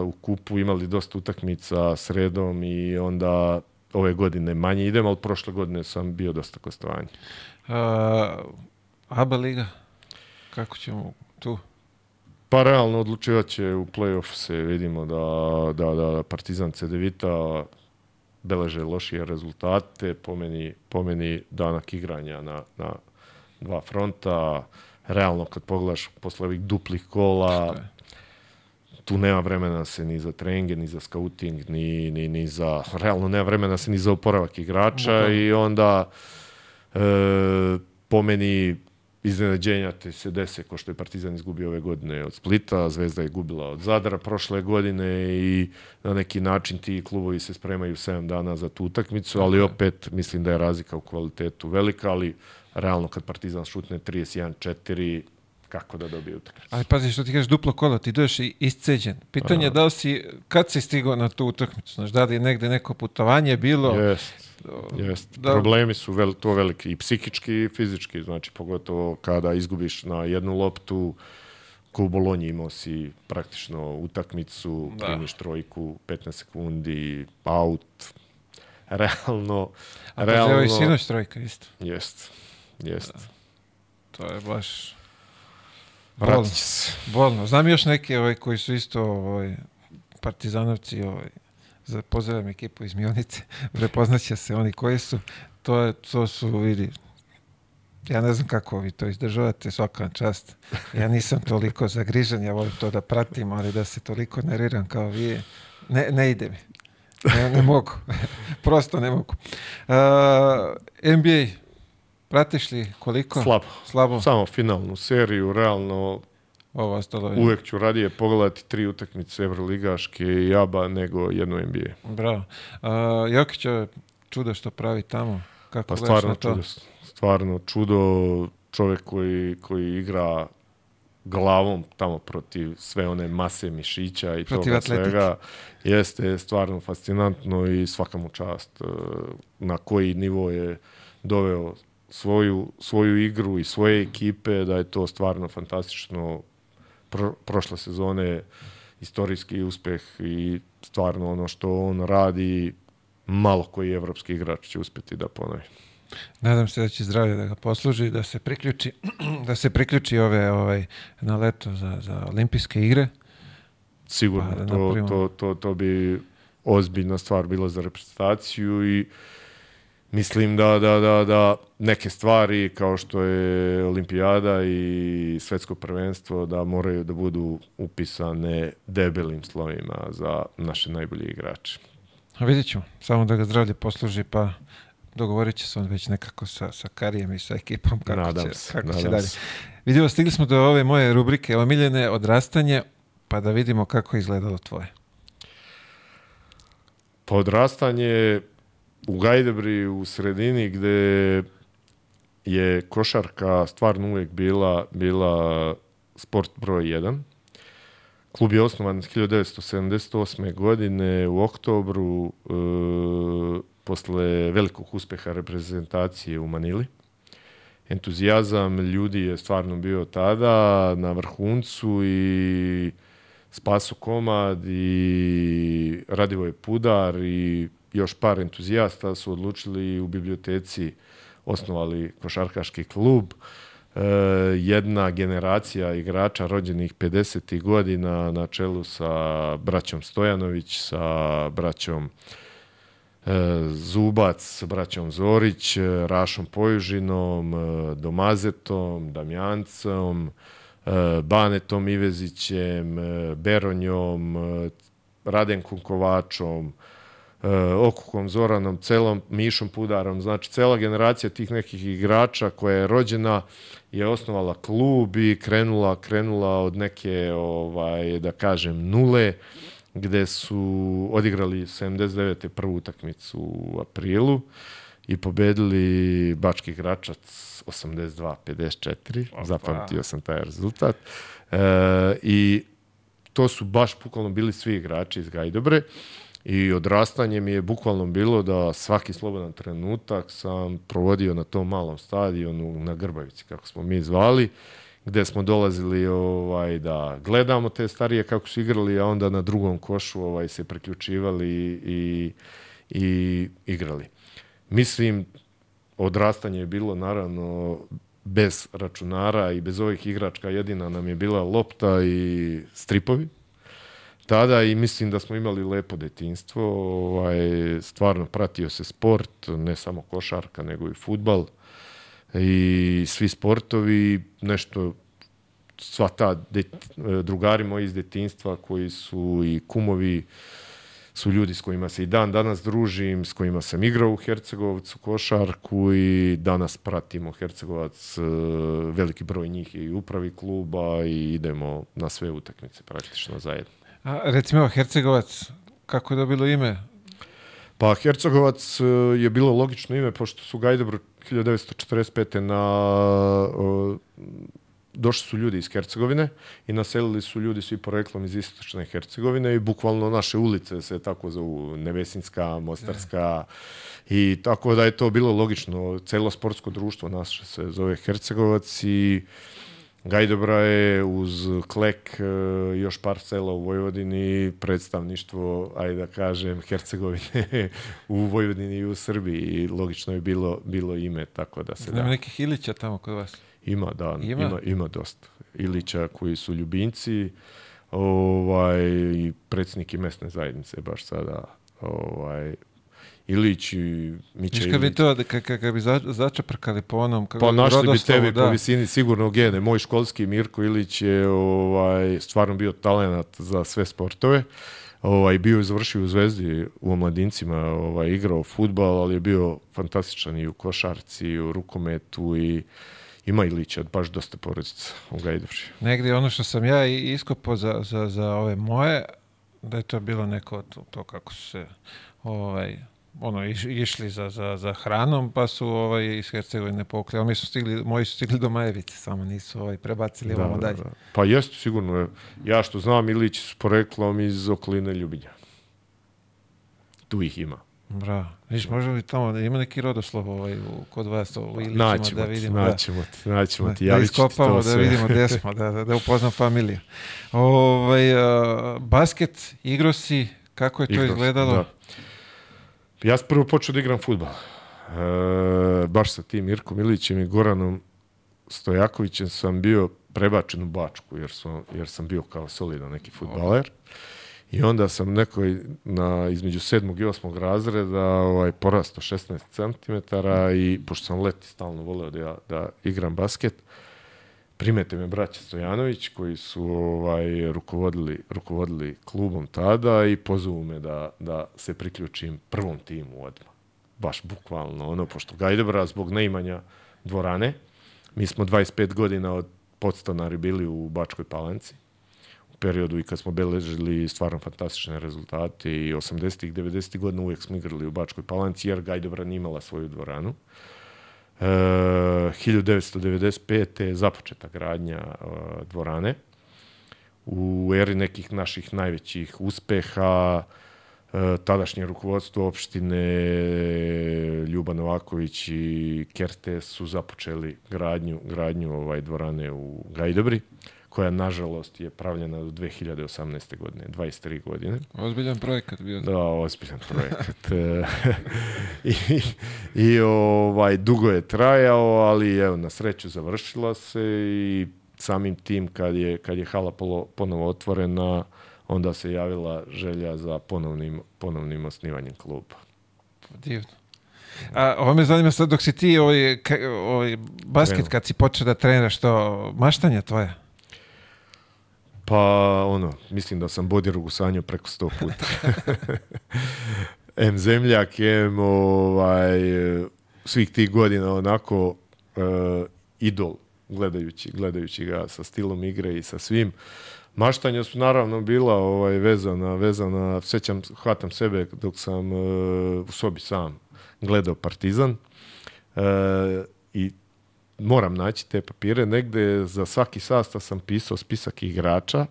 u kupu imali dosta utakmica sredom i onda ove godine manje idem, ali prošle godine sam bio dosta gostovanja. A, ABA liga, kako ćemo tu? Pa realno odlučivat će u play-off se vidimo da, da, da Partizan Cedevita beleže lošije rezultate, po meni, po meni danak igranja na, na dva fronta. Realno kad pogledaš posle ovih duplih kola, tu nema vremena se ni za treninge, ni za scouting, ni, ni, ni za, realno nema vremena se ni za oporavak igrača Bukvalno. i onda e, po meni iznenađenja te se dese, ko što je Partizan izgubio ove godine od Splita, Zvezda je gubila od Zadara prošle godine i na neki način ti klubovi se spremaju 7 dana za tu utakmicu, ali opet mislim da je razlika u kvalitetu velika, ali realno kad Partizan šutne 31-4, kako da dobije utakmicu? Ali pazi što ti kažeš duplo kola, ti dođeš i isceđen. Pitanje je da li si, kad si stigao na tu utakmicu, znaš, da li je negde neko putovanje bilo? Jest, jest. da- Problemi su vel, to veliki i psihički i fizički, znači pogotovo kada izgubiš na jednu loptu, ko u Bolonji imao si praktično utakmicu, Da. primiš trojku, 15 sekundi, out. Realno, A realno, sinoć trojka isto. jest, jest. To je baš bolno. Se. bolno. Znam još neke ovaj, koji su isto ovaj, partizanovci, ovaj, za pozdravljam ekipu iz Mionice, prepoznaće se oni koji su. To, je, to su, vidi, ja ne znam kako vi to izdržavate, svaka čast. Ja nisam toliko zagrižan, ja volim to da pratim, ali da se toliko nerviram kao vi, ne, ne ide mi. Ne, ne mogu. Prosto ne mogu. Uh, NBA, pratiš li koliko? Slabo. Slabo. Samo finalnu seriju, realno Ovo ostalo je. uvek ću radije pogledati tri utakmice Evroligaške i ABA nego jednu NBA. Bravo. Uh, Jokić je čudo što pravi tamo. Kako Pa stvarno to? čudo. Stvarno čudo. Čovjek koji, koji igra glavom tamo protiv sve one mase mišića i Protiv toga atletike. svega. Jeste stvarno fascinantno i svaka mu čast e, na koji nivo je doveo svoju, svoju igru i svoje ekipe, da je to stvarno fantastično. Pro, prošle sezone istorijski uspeh i stvarno ono što on radi malo koji evropski igrač će uspjeti da ponovi. Nadam se da će zdravlje da ga posluži, da se priključi, da se priključi ove ovaj, na leto za, za olimpijske igre. Sigurno, Pa, da to, to, to, to bi ozbiljna stvar bila za reprezentaciju i mislim da, da, da, da neke stvari kao što je olimpijada i svetsko prvenstvo da moraju da budu upisane debelim slovima za naše najbolje igrače. A vidjet ćemo, samo da ga zdravlje posluži, pa dogovorit će se on već nekako sa, sa Karijem i sa ekipom kako nadam će, se, kako će dalje. se. Vidimo, stigli smo do ove moje rubrike omiljene odrastanje, pa da vidimo kako je izgledalo tvoje. Pa odrastanje u Gajdebri u sredini gde je košarka stvarno uvijek bila, bila sport broj 1. Klub je osnovan 1978. godine u oktobru e, posle velikog uspeha reprezentacije u Manili. entuzijazam ljudi je stvarno bio tada na vrhuncu i Spaso Komad i Radivoj Pudar i još par entuzijasta su odlučili u biblioteci osnovali košarkaški klub. E, jedna generacija igrača rođenih 50. godina na čelu sa braćom Stojanović, sa braćom e, Zubac, sa braćom Zorić, Rašom Pojužinom, e, Domazetom, Damjancom, e, Banetom Ivezićem, e, Beronjom, Radenkom Kovačom, Okukom Zoranom, celom Mišom Pudarom, znači cela generacija tih nekih igrača koja je rođena je osnovala klub i krenula krenula od neke ovaj da kažem nule gde su odigrali 79. prvu utakmicu u aprilu i pobedili Bački igračac 82-54. Zapamtio sam taj rezultat. E, I to su baš bukvalno bili svi igrači iz Gajdobre. I odrastanje mi je bukvalno bilo da svaki slobodan trenutak sam provodio na tom malom stadionu na Grbavici, kako smo mi zvali, gde smo dolazili ovaj da gledamo te starije kako su igrali, a onda na drugom košu ovaj se priključivali i, i igrali. Mislim, odrastanje je bilo naravno bez računara i bez ovih igračka jedina nam je bila lopta i stripovi tada i mislim da smo imali lepo detinstvo. Ovaj, stvarno pratio se sport, ne samo košarka, nego i futbal i svi sportovi, nešto sva ta de, drugari moji iz detinstva koji su i kumovi su ljudi s kojima se i dan danas družim, s kojima sam igrao u Hercegovcu košarku i danas pratimo Hercegovac, veliki broj njih je i upravi kluba i idemo na sve utakmice praktično zajedno. A, recimo, Hercegovac, kako je dobilo ime? Pa Hercegovac e, je bilo logično ime, pošto su Gajdobro 1945. na... O, došli su ljudi iz Hercegovine i naselili su ljudi svi poreklom iz istočne Hercegovine i bukvalno naše ulice se tako zovu Nevesinska, Mostarska i tako da je to bilo logično. Celo sportsko društvo naše se zove Hercegovac i Gajdobra je uz Klek e, još par sela u Vojvodini, predstavništvo, ajde da kažem, Hercegovine u Vojvodini i u Srbiji i logično je bilo, bilo ime, tako da se Nema da. nekih Ilića tamo kod vas? Ima, da, Ima? ima, ima dosta. Ilića koji su ljubimci, ovaj, i predsjednik i mesne zajednice baš sada ovaj, Ilić i Mića Viš kad bi Ilić. to, da- kad, bi za, začaprkali po onom... Kako Pa našli bi tebi da. po visini sigurno gene. Moj školski Mirko Ilić je ovaj, stvarno bio talenat za sve sportove. Ovaj, bio je završio u Zvezdi u omladincima, ovaj, igrao futbal, ali je bio fantastičan i u košarci, i u rukometu i ima Ilića, baš dosta porodica u Gajdovši. Negdje ono što sam ja i iskopao za, za, za ove moje, da je to bilo neko to, to kako su se ovaj, ono, iš, išli za, za, za hranom, pa su ovaj, iz Hercegovine povukli. Ali mi su stigli, moji su stigli do Majevice, samo nisu ovaj, prebacili ovamo dalje. Pa jeste sigurno. Ja što znam, Ilić su poreklom iz okoline Ljubinja. Tu ih ima. Bravo. Viš, može li tamo, da ima neki rodoslov ovaj, kod vas, u Ilićima, Naćemo da ti, vidimo. naćemo ti, naćemo da, ti. da javit ću ti iskopamo, da vidimo gde smo, da, da, da upoznam familiju. Ovaj, uh, basket, igro si, kako je to Igrao sam, izgledalo? Da. Ja sam prvo počeo da igram futbal. E, baš sa tim Mirkom Ilićem i Goranom Stojakovićem sam bio prebačen u Bačku, jer sam, jer sam bio kao solidan neki futbaler. I onda sam nekoj na, između sedmog i osmog razreda ovaj, porasto 16 cm i pošto sam leti stalno voleo da, ja, da igram basket, primete me braća Stojanović koji su ovaj rukovodili, rukovodili klubom tada i pozovu me da, da se priključim prvom timu odmah. Baš bukvalno ono, pošto Gajdebra zbog neimanja dvorane, mi smo 25 godina od podstanari bili u Bačkoj Palanci u periodu i kad smo beležili stvarno fantastične rezultate i 80-ih, 90-ih godina uvijek smo igrali u Bačkoj Palanci jer Gajdebra nije imala svoju dvoranu. E, 1995. je započeta gradnja e, dvorane. U eri nekih naših najvećih uspeha, E, tadašnje rukovodstvo opštine Ljuba Novaković i Kerte su započeli gradnju, gradnju ovaj dvorane u Gajdobri koja nažalost je pravljena do 2018. godine, 23 godine. Ozbiljan projekat bio. Da, ozbiljan projekat. I, I ovaj, dugo je trajao, ali evo, na sreću završila se i samim tim kad je, kad je hala polo, ponovo otvorena, onda se javila želja za ponovnim, ponovnim osnivanjem kluba. Divno. A, ovo me zanima sad dok si ti ovaj, ovaj basket kad si počeo da treniraš to, maštanje tvoje? Pa ono, mislim da sam bodirogu sanjao preko sto puta. M zemljak, M ovaj, svih tih godina onako uh, idol gledajući, gledajući ga sa stilom igre i sa svim. Maštanja su naravno bila ovaj, vezana, vezana, sećam, hvatam sebe dok sam uh, u sobi sam gledao Partizan uh, i moram naći te papire, negde za svaki sastav sam pisao spisak igrača,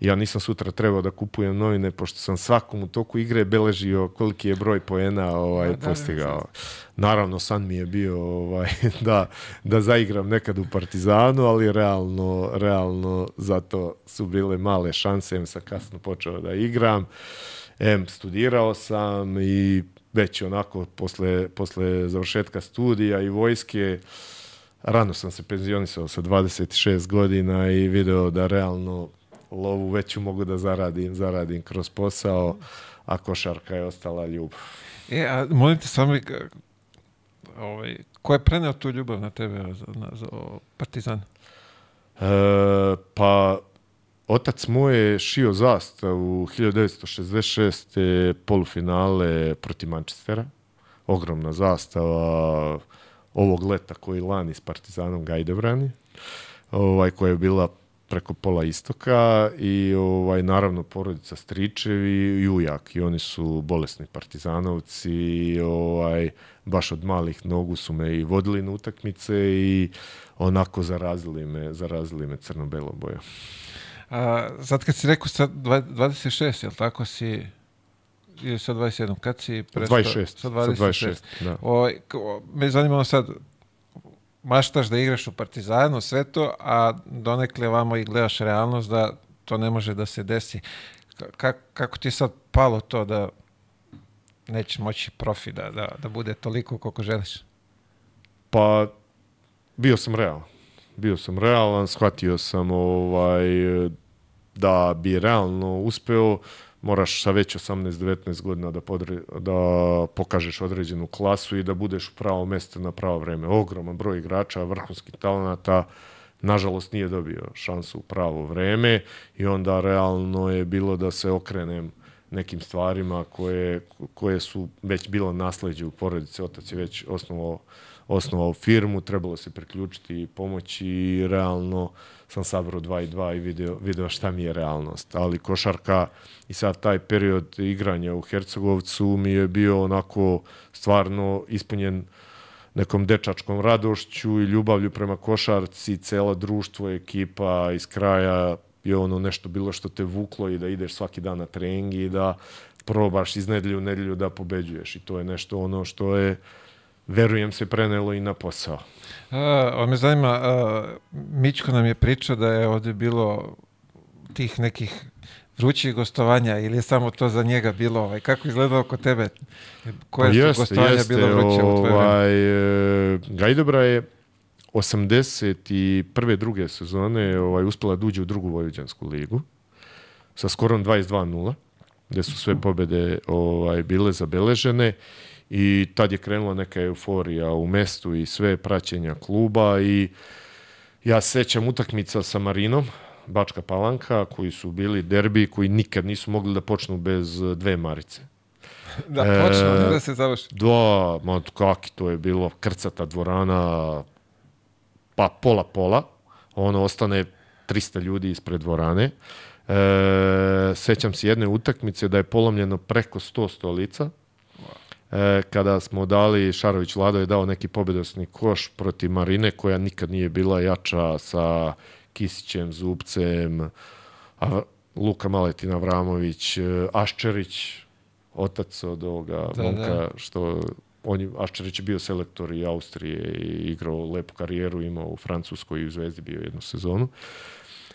ja nisam sutra trebao da kupujem novine, pošto sam svakom u toku igre beležio koliki je broj poena ovaj, da, postigao. Da, Naravno, san mi je bio ovaj, da, da zaigram nekad u Partizanu, ali realno, realno zato su bile male šanse, em sam kasno počeo da igram, em studirao sam i već onako posle, posle završetka studija i vojske, rano sam se penzionisao sa 26 godina i video da realno lovu veću mogu da zaradim, zaradim kroz posao, a košarka je ostala ljubav. E, a molim te samo, ovaj, ko je preneo tu ljubav na tebe za, na, za Partizan? E, pa, otac moj je šio zastavu 1966. polufinale protiv Manchestera. Ogromna zastava ovog leta koji lani s Partizanom Gajdebrani, ovaj, koja je bila preko pola istoka i ovaj naravno porodica Stričevi i ujak i oni su bolesni partizanovci i ovaj baš od malih nogu su me i vodili na utakmice i onako zarazili me zarazili me crno-belo boja. A, sad kad si rekao sad 26, je li tako si ili sa 27, kad si prestao? 26, sa 26, sa 26 da. O, o, me zanima sad, maštaš da igraš u Partizanu, sve to, a donekle vamo i gledaš realnost da to ne može da se desi. Ka, kako ti sad palo to da nećeš moći profi da, da, da bude toliko koliko želiš? Pa, bio sam realan. Bio sam realan, shvatio sam ovaj, da bi realno uspeo, moraš sa već 18-19 godina da, podre, da pokažeš određenu klasu i da budeš u pravo mesto na pravo vreme. Ogroman broj igrača, vrhunskih talenata, nažalost nije dobio šansu u pravo vreme i onda realno je bilo da se okrenem nekim stvarima koje, koje su već bilo nasleđe u porodici. Otac je već osnovao, osnovao firmu, trebalo se priključiti i pomoći i realno uh, sam sabrao 2 i 2 i video, video šta mi je realnost. Ali košarka i sad taj period igranja u Hercegovcu mi je bio onako stvarno ispunjen nekom dečačkom radošću i ljubavlju prema košarci, celo društvo, ekipa iz kraja je ono nešto bilo što te vuklo i da ideš svaki dan na treningi i da probaš iz nedelju u nedelju da pobeđuješ i to je nešto ono što je verujem se prenelo i na posao. A, me zanima, a, Mičko nam je pričao da je ovde bilo tih nekih vrućih gostovanja ili je samo to za njega bilo, ovaj, kako izgledalo kod tebe? Koje pa jeste, su gostovanja jeste, bilo vruće ovaj, u tvoje vreme? E, Gajdobra je 81. druge sezone ovaj, uspela da uđe u drugu Vojvođansku ligu sa skorom 22-0, gde su sve pobede ovaj, bile zabeležene i tad je krenula neka euforija u mestu i sve praćenja kluba i ja sećam utakmica sa Marinom, Bačka Palanka, koji su bili derbi, koji nikad nisu mogli da počnu bez dve marice. da, počnu, e, da se završi. Da, ma kaki, to je bilo krcata dvorana, pa pola-pola, ono ostane 300 ljudi ispred dvorane. E, sećam se jedne utakmice da je polomljeno preko 100 stolica, e, kada smo dali, Šarović Vlado je dao neki pobedosni koš protiv Marine, koja nikad nije bila jača sa Kisićem, Zubcem, a Luka Maletin Avramović, e, Aščerić, otac od ovoga da, momka, da. što on je, Aščerić je bio selektor i Austrije i igrao lepu karijeru, imao u Francuskoj i u Zvezdi bio jednu sezonu.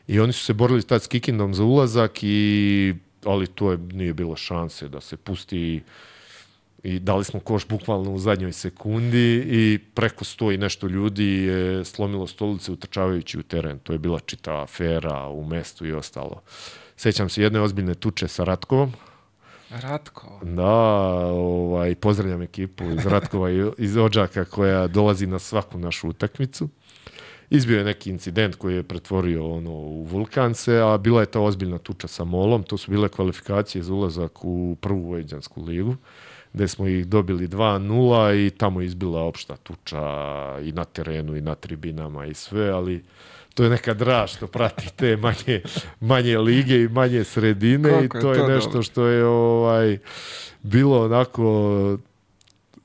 I oni su se borili tad s Kikindom za ulazak i ali to je, nije bilo šanse da se pusti i dali smo koš bukvalno u zadnjoj sekundi i preko sto i nešto ljudi je slomilo stolice utrčavajući u teren. To je bila čita afera u mestu i ostalo. Sećam se jedne ozbiljne tuče sa Ratkovom. Ratko. Da, ovaj, pozdravljam ekipu iz Ratkova i iz Ođaka koja dolazi na svaku našu utakmicu. Izbio je neki incident koji je pretvorio ono u vulkanse, a bila je ta ozbiljna tuča sa molom. To su bile kvalifikacije za ulazak u prvu Vojđansku ligu gde smo ih dobili 2-0 i tamo izbila opšta tuča i na terenu i na tribinama i sve, ali to je neka draž što prati te manje, manje lige i manje sredine Kako i to je, to je nešto dobro? što je ovaj bilo onako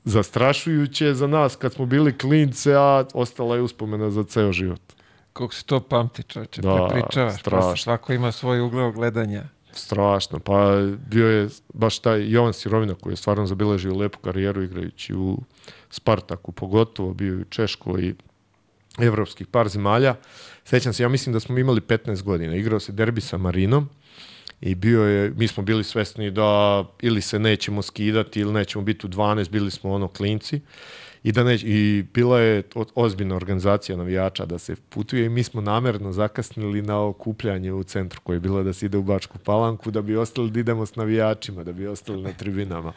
zastrašujuće za nas kad smo bili klince, a ostala je uspomena za ceo život. Kako se to pamti, čoveče, da, prepričavaš. Strašno. Svako ima svoj ugleo gledanja. Strašno. Pa bio je baš taj Jovan Sirovina koji je stvarno zabiležio lepu karijeru igrajući u Spartaku, pogotovo bio i u Češkoj i evropskih par zemalja. Sećam se, ja mislim da smo imali 15 godina. Igrao se derbi sa Marinom i bio je, mi smo bili svesni da ili se nećemo skidati ili nećemo biti u 12, bili smo ono klinci i da neć, i bila je ozbiljna organizacija navijača da se putuje i mi smo namerno zakasnili na okupljanje u centru koje je bilo da se ide u Bačku Palanku da bi ostali da idemo s navijačima, da bi ostali na tribinama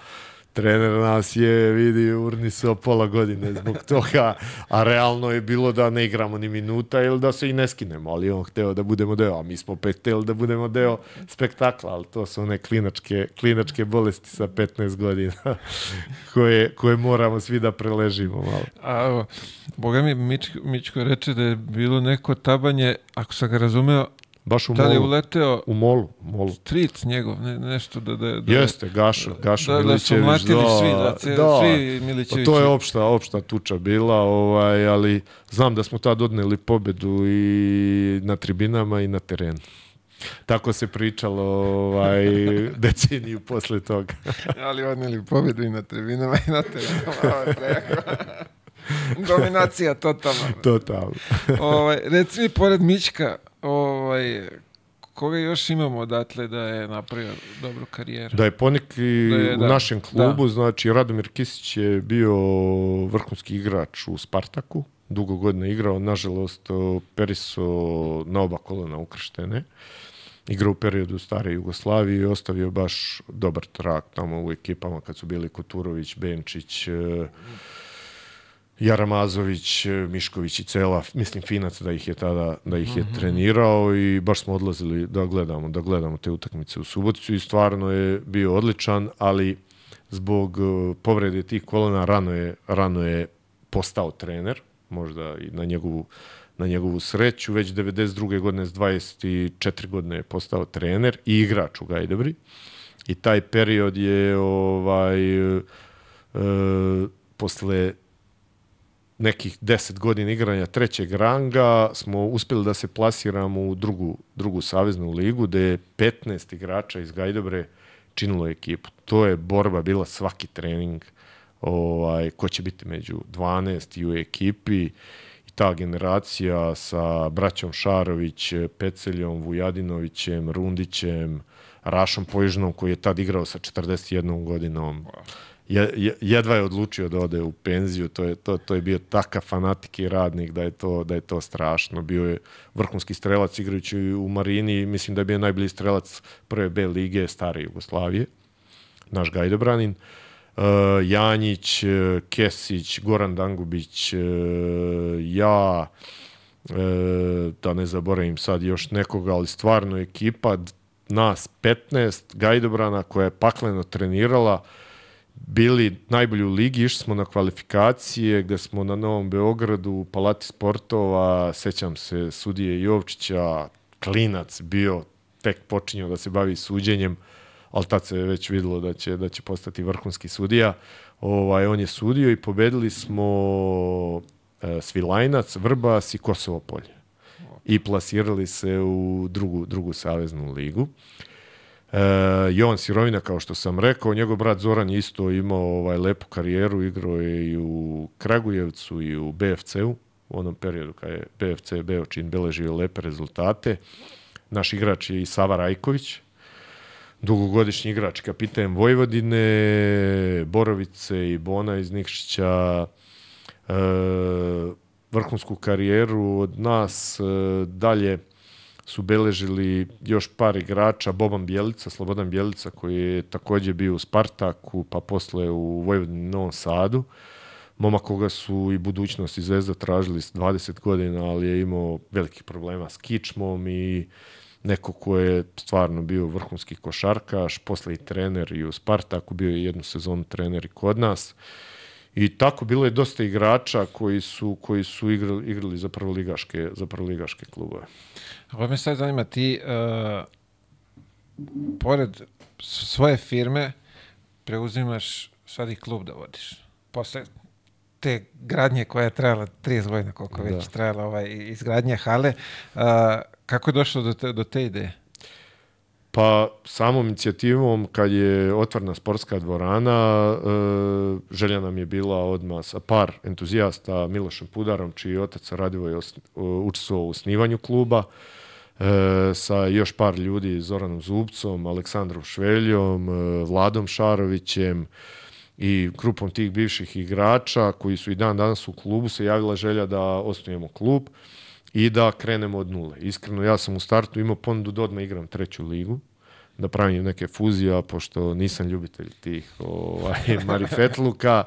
trener nas je, vidi, urnisao pola godine zbog toga, a realno je bilo da ne igramo ni minuta ili da se i ne skinemo, ali on hteo da budemo deo, a mi smo opet hteli da budemo deo spektakla, ali to su one klinačke, klinačke bolesti sa 15 godina koje, koje moramo svi da preležimo malo. A Boga mi, Mičko, Mičko reče da je bilo neko tabanje, ako sam ga razumeo, Baš u molu. Da li je uleteo u molu, molu. Stric njegov, ne, nešto da... da, da Jeste, Gašo, Gašo da, Milićević. Da su mlatili da, svi, da, ce, da, svi Milićevići. Pa to je opšta, opšta tuča bila, ovaj, ali znam da smo tad odneli pobedu i na tribinama i na terenu. Tako se pričalo ovaj, deceniju posle toga. ali odneli pobedu i na tribinama i na terenu. Dominacija totalna. Totalno. ovaj, reci mi, pored Mićka, ovaj, koga još imamo odatle da je napravio dobru karijeru? Da je poneki da je, u da, našem klubu, da. znači Radomir Kisić je bio vrhunski igrač u Spartaku, dugo godina igrao, nažalost Periso na oba kolena ukrštene. Igrao u periodu stare Jugoslavije i ostavio baš dobar trak tamo u ekipama kad su bili Kuturović, Benčić, mm Jaramazović, Mišković i cela, mislim Finac da ih je tada da ih je mm -hmm. trenirao i baš smo odlazili da gledamo, da gledamo te utakmice u Suboticu i stvarno je bio odličan, ali zbog uh, povrede tih kolena rano je rano je postao trener, možda i na njegovu na njegovu sreću, već 92. godine s 24 godine je postao trener i igrač u Gajdebri. I taj period je ovaj e, posle nekih 10 godina igranja trećeg ranga smo uspeli da se plasiramo u drugu, drugu saveznu ligu gde je 15 igrača iz Gajdobre činilo ekipu. To je borba bila svaki trening ovaj, ko će biti među 12 i u ekipi i ta generacija sa braćom Šarović, Peceljom, Vujadinovićem, Rundićem, Rašom Pojižnom koji je tad igrao sa 41 godinom. Wow je, jedva je odlučio da ode u penziju, to je, to, to je bio takav fanatik i radnik da je to, da je to strašno. Bio je vrhunski strelac igrajući u Marini, mislim da je bio najbolji strelac prve B lige stare Jugoslavije, naš Gajdobranin. Uh, Janjić, Kesić, Goran Dangubić, uh, ja, uh, da ne zaboravim sad još nekoga, ali stvarno ekipa, nas 15 Gajdobrana koja je pakleno trenirala, uh, bili najbolji u ligi, išli smo na kvalifikacije gde smo na Novom Beogradu u Palati sportova, sećam se sudije Jovčića, klinac bio, tek počinjao da se bavi suđenjem, ali tad se već videlo da će, da će postati vrhunski sudija. Ovaj, on je sudio i pobedili smo e, Svilajnac, Vrbas i Kosovo polje. I plasirali se u drugu, drugu saveznu ligu. Jovan Sirovina, kao što sam rekao, njegov brat Zoran je isto imao ovaj, lepu karijeru, igrao je i u Kragujevcu i u BFC-u, u onom periodu kada je BFC Beočin beležio lepe rezultate. Naš igrač je i Sava Rajković, dugogodišnji igrač, kapiten Vojvodine, Borovice i Bona iz Nikšića, e, vrhunsku karijeru od nas, e, dalje su beležili još par igrača, Boban Bjelica, Slobodan Bjelica, koji je takođe bio u Spartaku, pa posle u Vojvodini Novom Sadu. Momak koga su i budućnost i Zvezda tražili s 20 godina, ali je imao velikih problema s kičmom i neko ko je stvarno bio vrhunski košarkaš, posle i trener i u Spartaku, bio je jednu sezonu trener i kod nas. I tako bilo je dosta igrača koji su koji su igrali igrali za prvoligaške za prvoligaške klubove. Ovo me sad zanima, ti uh, pored svoje firme preuzimaš sad i klub da vodiš. Posle te gradnje koja je trajala 30 godina, koliko da. već trajala ovaj, izgradnja hale, uh, kako je došlo do te, do te ideje? Pa samom inicijativom kad je otvorna sportska dvorana, e, želja nam je bila odmah sa par entuzijasta Milošem Pudarom, čiji otac Radivo je učestvovao u snivanju kluba, e, sa još par ljudi, Zoranom Zubcom, Aleksandrom Šveljom, e, Vladom Šarovićem i grupom tih bivših igrača koji su i dan danas u klubu, se javila želja da osnujemo klub i da krenemo od nule. Iskreno, ja sam u startu imao ponudu da odmah igram treću ligu, da pravim neke fuzije, pošto nisam ljubitelj tih ovaj, marifetluka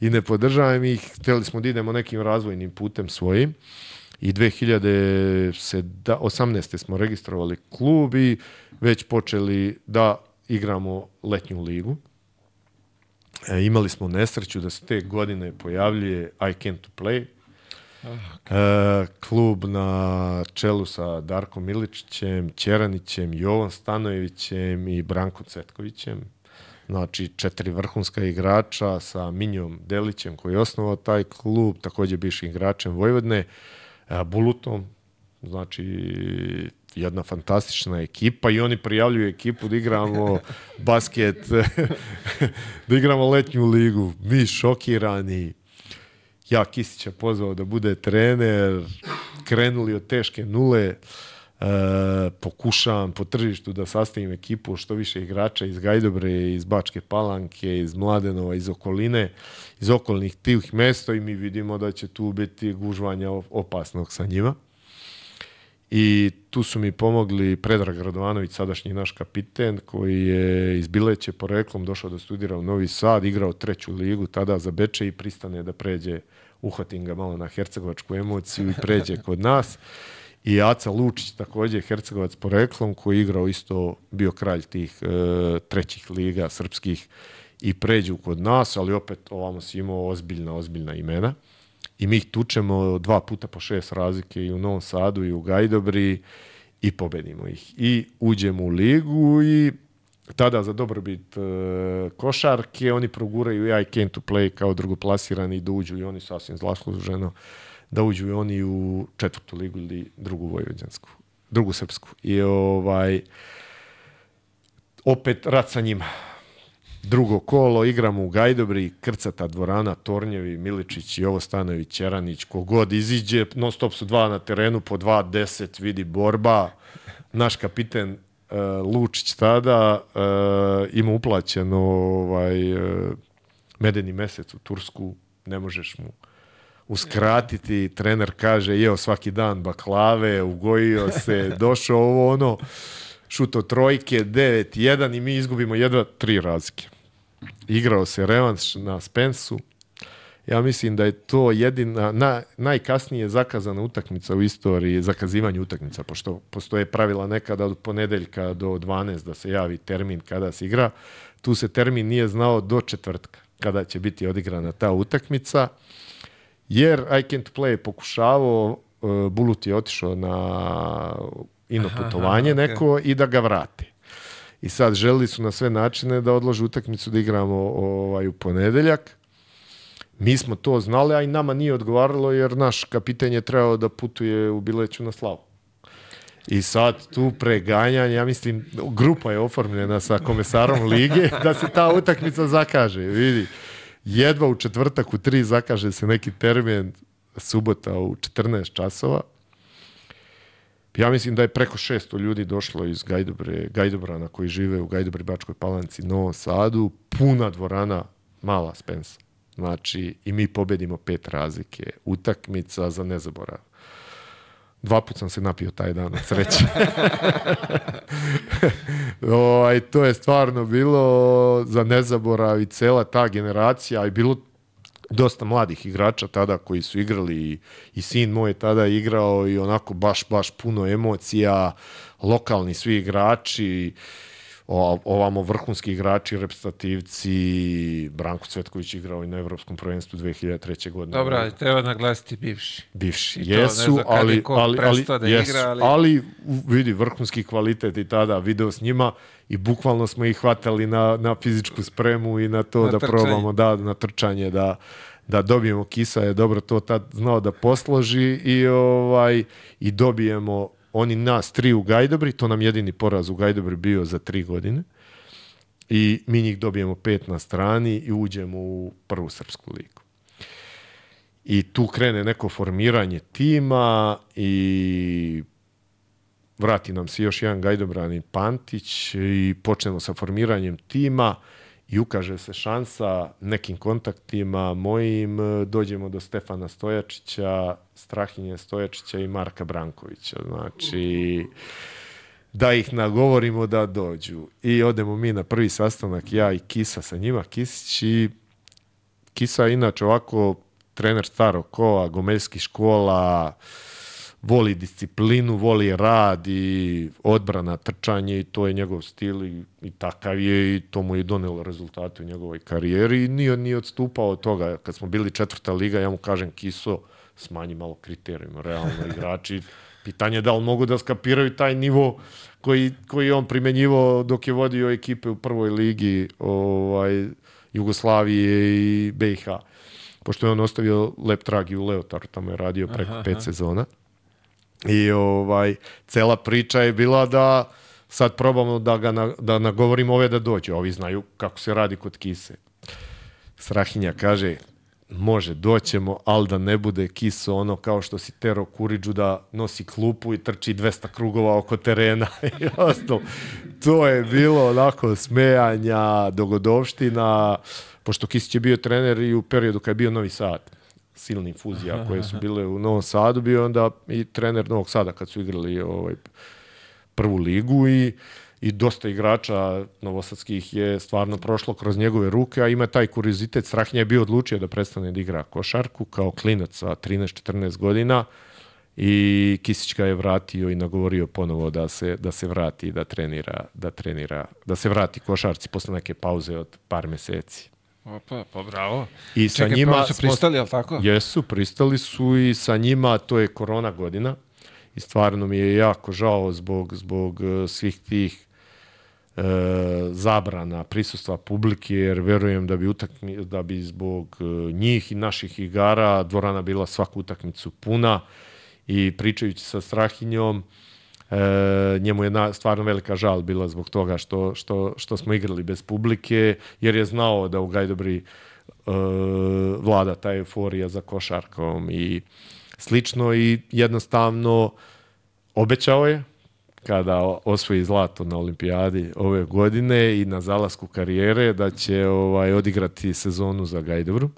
i ne podržavam ih. Hteli smo da idemo nekim razvojnim putem svojim i 2018. smo registrovali klub i već počeli da igramo letnju ligu. E, imali smo nesreću da se te godine pojavljuje I Can't to Play, E, klub na čelu sa Darkom Miličićem, Ćeranićem, Jovom Stanojevićem i Brankom Cetkovićem. Znači, četiri vrhunska igrača sa Minjom Delićem koji je osnovao taj klub, takođe bivšim igračem Vojvodne, e, Bulutom, znači jedna fantastična ekipa i oni prijavljuju ekipu da igramo basket, da igramo letnju ligu. Mi šokirani, ja Kisića pozvao da bude trener, krenuli od teške nule, e, pokušavam po tržištu da sastavim ekipu što više igrača iz Gajdobre, iz Bačke Palanke, iz Mladenova, iz okoline, iz okolnih tih mesta i mi vidimo da će tu biti gužvanja opasnog sa njima. I tu su mi pomogli Predrag Radovanović, sadašnji naš kapiten, koji je iz Bileće poreklom došao da studira u Novi Sad, igrao treću ligu tada za Beče i pristane da pređe, uhvatim ga malo na hercegovačku emociju i pređe kod nas. I Aca Lučić, takođe hercegovac poreklom, koji je igrao isto, bio kralj tih e, trećih liga srpskih i pređu kod nas, ali opet ovamo si imao ozbiljna, ozbiljna imena i mi ih tučemo dva puta po šest razlike i u Novom Sadu i u Gajdobri i pobedimo ih. I uđemo u ligu i tada za dobrobit uh, košarke oni proguraju I can't to play kao drugoplasirani da uđu i oni sasvim zasluženo da uđu i oni u četvrtu ligu ili drugu vojvođansku, drugu srpsku. I ovaj opet rat sa njima drugo kolo, igramo u Gajdobri, Krcata dvorana, Tornjevi, Miličić, Jovo Stanović, Ćeranić, kogod iziđe, non stop su dva na terenu, po 2-10, vidi borba. Naš kapiten uh, Lučić tada uh, ima uplaćeno ovaj, uh, medeni mesec u Tursku, ne možeš mu uskratiti, trener kaže, jeo svaki dan baklave, ugojio se, došao ovo ono, šuto trojke, 9-1 i mi izgubimo jedva tri razlike igrao se revanš na Spensu. Ja mislim da je to jedina, na, najkasnije zakazana utakmica u istoriji, zakazivanje utakmica, pošto postoje pravila nekada od ponedeljka do 12 da se javi termin kada se igra. Tu se termin nije znao do četvrtka kada će biti odigrana ta utakmica, jer I Can't Play pokušavao, uh, Bulut je otišao na ino putovanje aha, aha, neko okay. i da ga vrate. I sad želili su na sve načine da odlože utakmicu da igramo ovaj, u ponedeljak. Mi smo to znali, a i nama nije odgovaralo jer naš kapiten je trebao da putuje u Bileću na slavu. I sad tu preganjanje, ja mislim, grupa je oformljena sa komesarom lige da se ta utakmica zakaže, vidi. Jedva u četvrtak u tri zakaže se neki termin subota u 14 časova. Ja mislim da je preko 600 ljudi došlo iz Gajdobre, Gajdobrana koji žive u Gajdobri Bačkoj Palanci, Novom Sadu, puna dvorana, mala Spensa. Znači, i mi pobedimo pet razlike. Utakmica za nezaborav. Dva put sam se napio taj dan od sreće. o, ovaj, to je stvarno bilo za nezaborav i cela ta generacija i bilo dosta mladih igrača tada koji su igrali i, i sin moj je tada igrao i onako baš, baš puno emocija, lokalni svi igrači, o, ovamo vrhunski igrači, reprezentativci, Branko Cvetković igrao i na Evropskom prvenstvu 2003. godine. Dobro, ali treba naglasiti bivši. Bivši, I jesu, to, ali, ali, ali, da jesu, igra, ali... ali vidi, vrhunski kvalitet i tada video s njima i bukvalno smo ih hvatali na, na fizičku spremu i na to na da trčanje. probamo da, na trčanje da, da dobijemo Kisa je dobro to tad znao da posloži i ovaj i dobijemo oni nas tri u Gajdobri, to nam jedini poraz u Gajdobri bio za tri godine. I mi njih dobijemo pet na strani i uđemo u prvu srpsku ligu. I tu krene neko formiranje tima i vrati nam se još jedan Gajdobrani Pantić i počnemo sa formiranjem tima i ukaže se šansa nekim kontaktima mojim, dođemo do Stefana Stojačića, Strahinje Stojačića i Marka Brankovića. Znači, da ih nagovorimo da dođu. I odemo mi na prvi sastanak, ja i Kisa sa njima, Kisić i Kisa inače ovako trener starog kola, gomeljskih škola, voli disciplinu, voli rad i odbrana, trčanje i to je njegov stil i, i takav je i to mu je donelo rezultate u njegovoj karijeri i nije, nije odstupao od toga. Kad smo bili četvrta liga, ja mu kažem Kiso, smanji malo kriterijuma, realno igrači. Pitanje je da li mogu da skapiraju taj nivo koji, koji on primenjivao dok je vodio ekipe u prvoj ligi ovaj, Jugoslavije i BiH. Pošto je on ostavio lep trag i u Leotaru, tamo je radio preko aha, pet aha. sezona. I ovaj, cela priča je bila da sad probamo da ga na, da nagovorimo ove da dođe. Ovi znaju kako se radi kod kise. Strahinja kaže, može, doćemo, ali da ne bude kiso ono kao što si tero Kuriđu da nosi klupu i trči 200 krugova oko terena i ostalo. To je bilo onako smejanja, dogodovština, pošto Kisić je bio trener i u periodu kad je bio Novi Sad silni fuzija koje su bile u Novom Sadu, bio onda i trener Novog Sada kad su igrali ovaj, prvu ligu i i dosta igrača novosadskih je stvarno prošlo kroz njegove ruke, a ima taj kuriozitet. Strahinja je bio odlučio da prestane da igra košarku kao klinac sa 13-14 godina i Kisić ga je vratio i nagovorio ponovo da se, da se vrati da trenira, da trenira, da se vrati košarci posle neke pauze od par meseci. Opa, pa bravo. I sa Čekaj, njima su pristali, al tako? Jesu, pristali su i sa njima, to je korona godina. I stvarno mi je jako žao zbog, zbog e, svih tih e, zabrana prisustva publike, jer verujem da bi, utakmi, da bi zbog e, njih i naših igara dvorana bila svaku utakmicu puna i pričajući sa Strahinjom, E, njemu je na, stvarno velika žal bila zbog toga što, što, što smo igrali bez publike, jer je znao da u Gajdobri e, vlada ta euforija za košarkom i slično i jednostavno obećao je kada osvoji zlato na olimpijadi ove godine i na zalasku karijere da će ovaj odigrati sezonu za Gajdobru.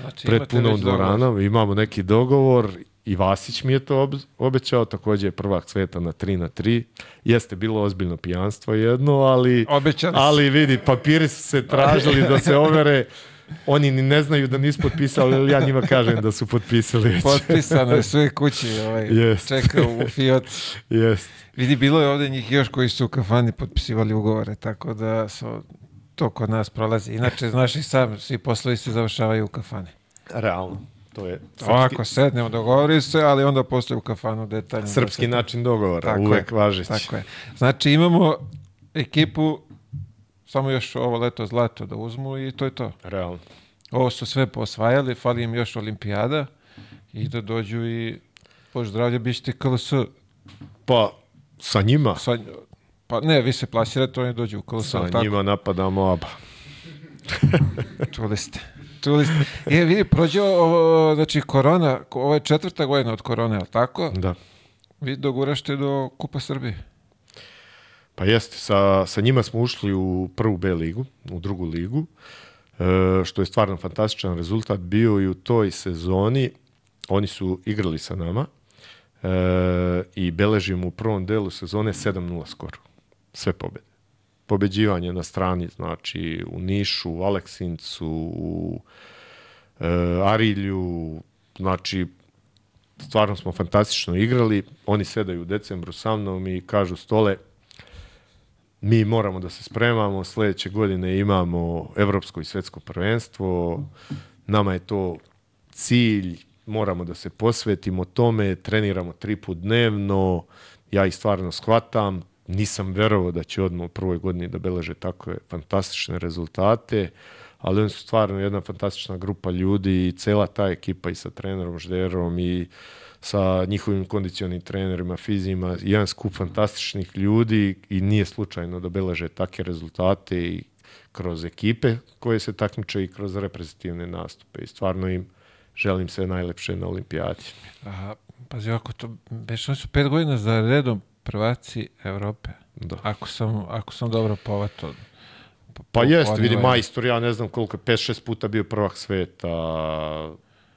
Znači, pred punom dvoranom imamo neki dogovor i Vasić mi je to obećao, takođe je prvak sveta na 3 na 3. Jeste bilo ozbiljno pijanstvo jedno, ali, ali vidi, papiri su se tražili da se overe. Oni ni ne znaju da nisu potpisali, ali ja njima kažem da su potpisali već. Potpisano je sve kući, ovaj, yes. čeka u Fiat. Jest. Vidi, bilo je ovde njih još koji su u kafani potpisivali ugovore, tako da su, to kod nas prolazi. Inače, znaš i sam, svi poslovi se završavaju u kafani. Realno. To je srpski... Ovako sednemo, dogovori se, ali onda posle u kafanu detaljno. Srpski da se... način dogovora, tako uvek je, važeći. Tako je. Znači imamo ekipu, samo još ovo leto zlato da uzmu i to je to. Realno. Ovo su sve posvajali, fali im još olimpijada i da dođu i, bož zdravlje, bićete KLS. Pa, Sa njima? Sa, pa ne, vi se plasirate, oni dođu u Kolosal. Sa tako? njima napadamo ABA. Čuli ste. Čuli ste. Je, vidi, prođe, ovo, znači, korona, ovo je četvrta godina od korone, je li tako? Da. Vi dogurašte do Kupa Srbije. Pa jeste, sa, sa njima smo ušli u prvu B ligu, u drugu ligu, e, što je stvarno fantastičan rezultat bio i u toj sezoni. Oni su igrali sa nama e, i beležimo u prvom delu sezone 7-0 skor. Sve pobede. Pobeđivanje na strani, znači u Nišu, u Aleksincu, u e, Arilju, znači stvarno smo fantastično igrali. Oni sedaju u decembru sa mnom i kažu stole, mi moramo da se spremamo, sledeće godine imamo evropsko i svetsko prvenstvo, nama je to cilj, moramo da se posvetimo tome, treniramo tri put dnevno, ja ih stvarno shvatam, nisam verovao da će odmah u prvoj godini da beleže takve fantastične rezultate, ali oni su stvarno jedna fantastična grupa ljudi i cela ta ekipa i sa trenerom Žderom i sa njihovim kondicionim trenerima, fizima, jedan skup fantastičnih ljudi i nije slučajno da beleže take rezultate i kroz ekipe koje se takmiče i kroz reprezentativne nastupe i stvarno im želim sve najlepše na olimpijadi. Aha, pazi, ako to, oni su pet godina za redom prvaci Evrope. Da. Ako sam, ako sam dobro povato. Pa jeste, vidi majstor, ja ne znam koliko, 5-6 puta bio prvak sveta,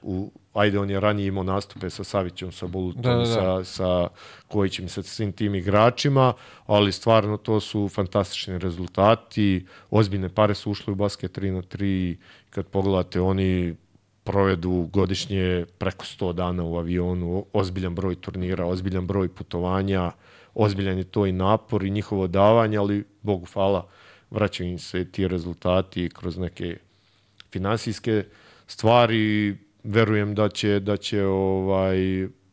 u, ajde, on je ranije imao nastupe sa Savićem, sa Bulutom, Da, da, da. sa, sa Kojićem, sa svim tim igračima, ali stvarno to su fantastični rezultati, ozbiljne pare su ušle u basket 3 na 3, kad pogledate, oni provedu godišnje preko 100 dana u avionu, ozbiljan broj turnira, ozbiljan broj putovanja, ozbiljan je to i napor i njihovo davanje, ali Bogu hvala, vraćaju im se ti rezultati kroz neke finansijske stvari. Verujem da će, da će ovaj,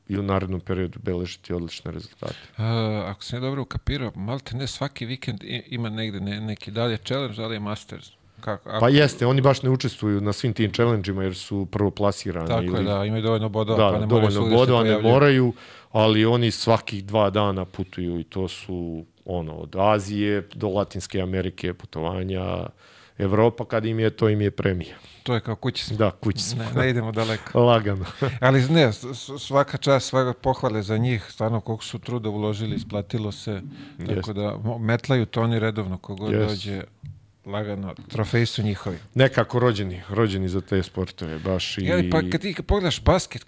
i u narednom periodu beležiti odlične rezultate. Uh, ako sam ja dobro ukapirao, malte ne svaki vikend ima negde ne, neki dalje challenge, da li je Masters. Kako, ako, Pa jeste, oni baš ne učestvuju na svim tim challenge-ima jer su prvo plasirani. tako je, da, imaju dovoljno bodova, da, pa ne moraju dovoljno svugde se bodova, ne moraju, ali oni svakih dva dana putuju i to su ono, od Azije do Latinske Amerike putovanja, Evropa kad im je, to im je premija. To je kao kući smo. Da, kući smo. Ne, ne idemo daleko. Lagano. Ali ne, svaka čast, svaka pohvale za njih, stvarno koliko su truda uložili, isplatilo se, tako Jest. da metlaju to oni redovno, kogod Jest. dođe lagano, trofeji su njihovi. Nekako rođeni, rođeni za te sportove, baš i... I... Pa kad ti pogledaš basket,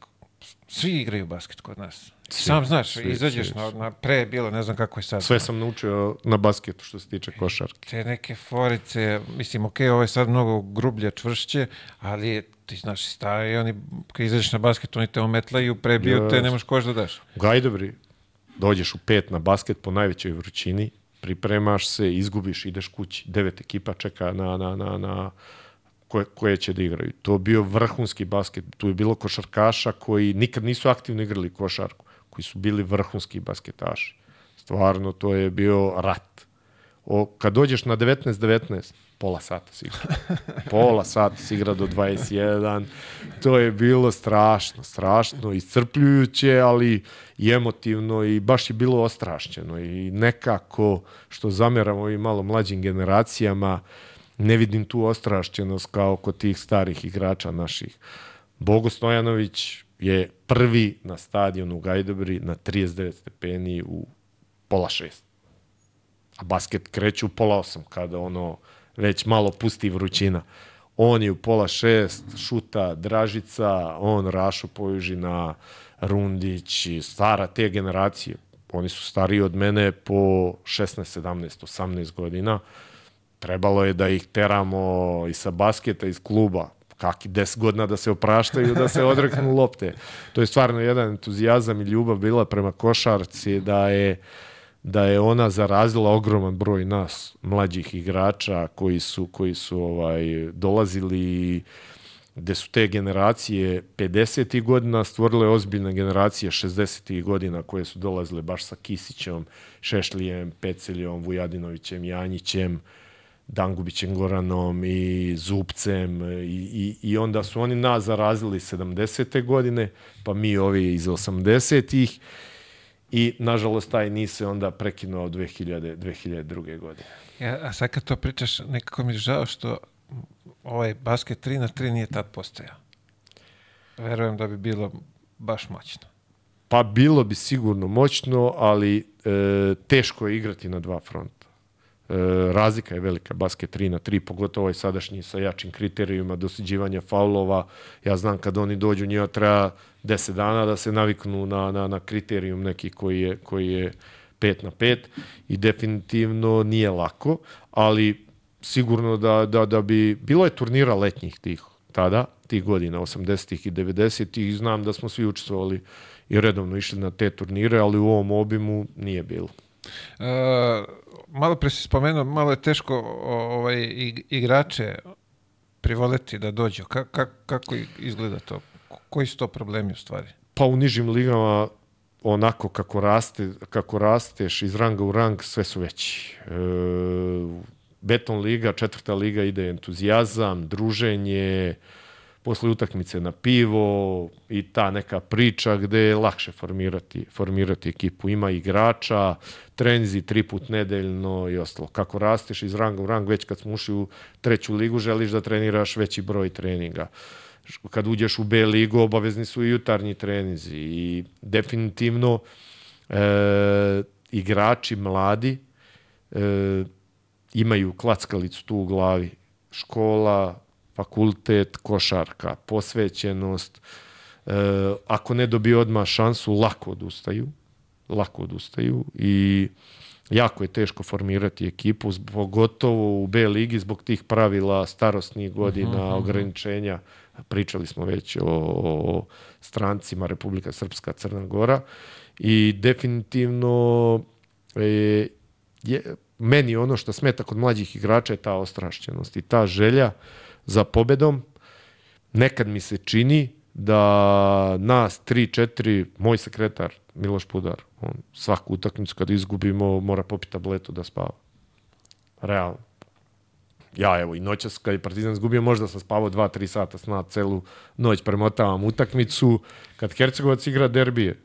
svi igraju basket kod nas. Sam znaš, svi, izađeš svi, na, na, pre je bilo, ne znam kako je sad. Sve sam naučio na basketu što se tiče košarke. Te neke forice, mislim, ok, ovo je sad mnogo grublje, čvršće, ali ti znaš, stari, oni, kad izađeš na basket, oni te ometlaju, prebiju te, Jest. ne možeš koš da daš. U Gajdobri dođeš u pet na basket po najvećoj vrućini, pripremaš se, izgubiš, ideš kući. Devet ekipa čeka na, na, na, na koje, koje će da igraju. To bio vrhunski basket. Tu je bilo košarkaša koji nikad nisu aktivno igrali košarku, koji su bili vrhunski basketaši. Stvarno, to je bio rat. O, kad dođeš na 19-19, pola sata si igra. Pola sata si igra do 21. To je bilo strašno, strašno, iscrpljujuće, ali i emotivno i baš je bilo ostrašćeno. I nekako, što zameram ovim malo mlađim generacijama, ne vidim tu ostrašćenost kao kod tih starih igrača naših. Bogo Stojanović je prvi na stadionu u Gajdobri na 39 stepeni u pola šest basket kreće u pola osam, kada ono već malo pusti vrućina. On je u pola šest, šuta Dražica, on Rašo Pojužina, Rundić, stara te generacije. Oni su stariji od mene po 16, 17, 18 godina. Trebalo je da ih teramo i sa basketa, iz kluba. Kaki 10 godina da se opraštaju, da se odreknu lopte. To je stvarno jedan entuzijazam i ljubav bila prema košarci, da je da je ona zarazila ogroman broj nas mlađih igrača koji su koji su ovaj dolazili gde su te generacije 50. godina stvorile ozbiljne generacije 60. godina koje su dolazile baš sa Kisićem, Šešlijem, Peceljom, Vujadinovićem, Janjićem, Dangubićem Goranom i Zupcem i, i, i onda su oni nas zarazili 70. godine, pa mi ovi iz 80-ih i nažalost taj nis se onda prekinuo 2000, 2002. godine. Ja, a sad kad to pričaš, nekako mi je žao što ovaj basket 3 na 3 nije tad postojao. Verujem da bi bilo baš moćno. Pa bilo bi sigurno moćno, ali e, teško je igrati na dva fronta. E, razlika je velika, basket 3 na 3, pogotovo ovaj sadašnji sa jačim kriterijima dosiđivanja faulova. Ja znam kad oni dođu, njima treba 10 dana da se naviknu na, na, na kriterijum neki koji je, koji je 5 na 5 i definitivno nije lako, ali sigurno da, da, da bi, bilo je turnira letnjih tih tada, tih godina, 80-ih i 90-ih i znam da smo svi učestvovali i redovno išli na te turnire, ali u ovom obimu nije bilo. Uh, malo pre si spomenuo, malo je teško ovaj, igrače privoleti da dođu. Ka, ka, kako izgleda to? Koji su to problemi u stvari? Pa u nižim ligama onako kako raste, kako rasteš iz ranga u rang, sve su veći. E, beton liga, četvrta liga ide entuzijazam, druženje, posle utakmice na pivo i ta neka priča gde je lakše formirati, formirati ekipu. Ima igrača, trenzi tri put nedeljno i ostalo. Kako rasteš iz ranga u rang, već kad smo ušli u treću ligu, želiš da treniraš veći broj treninga. Kad uđeš u B ligu, obavezni su i jutarnji trenizi i definitivno e, igrači mladi e, imaju klackalicu tu u glavi. Škola, fakultet, košarka, posvećenost. E, ako ne dobiju odmah šansu, lako odustaju. Lako odustaju i jako je teško formirati ekipu, pogotovo u B ligi zbog tih pravila starostnih godina, -huh. Mhm. ograničenja. Pričali smo već o, o strancima Republika Srpska, Crna Gora i definitivno je, je meni ono što smeta kod mlađih igrača je ta ostrašćenost i ta želja za pobedom. Nekad mi se čini da nas 3-4, moj sekretar Miloš Pudar, on svaku utakmicu kad izgubimo mora popiti tabletu da spava. Realno. Ja evo i noćas kad je Partizan izgubio možda sam spavao 2-3 sata sna celu noć premotavam utakmicu. Kad Hercegovac igra derbije,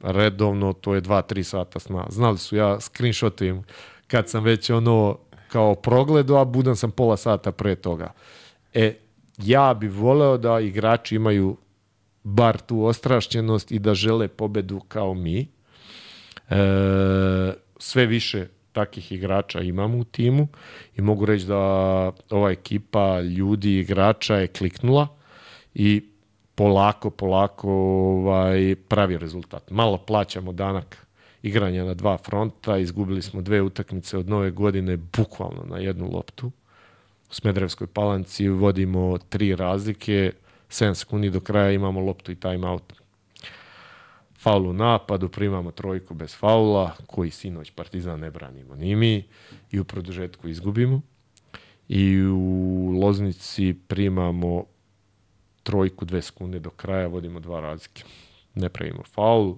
redovno to je 2-3 sata sna. Znali su ja screenshotujem kad sam već ono kao progledo, a budan sam pola sata pre toga. E, ja bih voleo da igrači imaju bar tu ostrašćenost i da žele pobedu kao mi. E, sve više takih igrača imamo u timu i mogu reći da ova ekipa ljudi igrača je kliknula i polako, polako ovaj, pravi rezultat. Malo plaćamo danak igranja na dva fronta, izgubili smo dve utakmice od nove godine bukvalno na jednu loptu u Smedrevskoj palanci vodimo tri razlike, 7 sekundi do kraja imamo loptu i timeout. Faul u napadu, primamo trojku bez faula, koji sinoć Partizan ne branimo ni mi i u produžetku izgubimo. I u Loznici primamo trojku dve sekunde do kraja, vodimo dva razlike. Ne pravimo faul,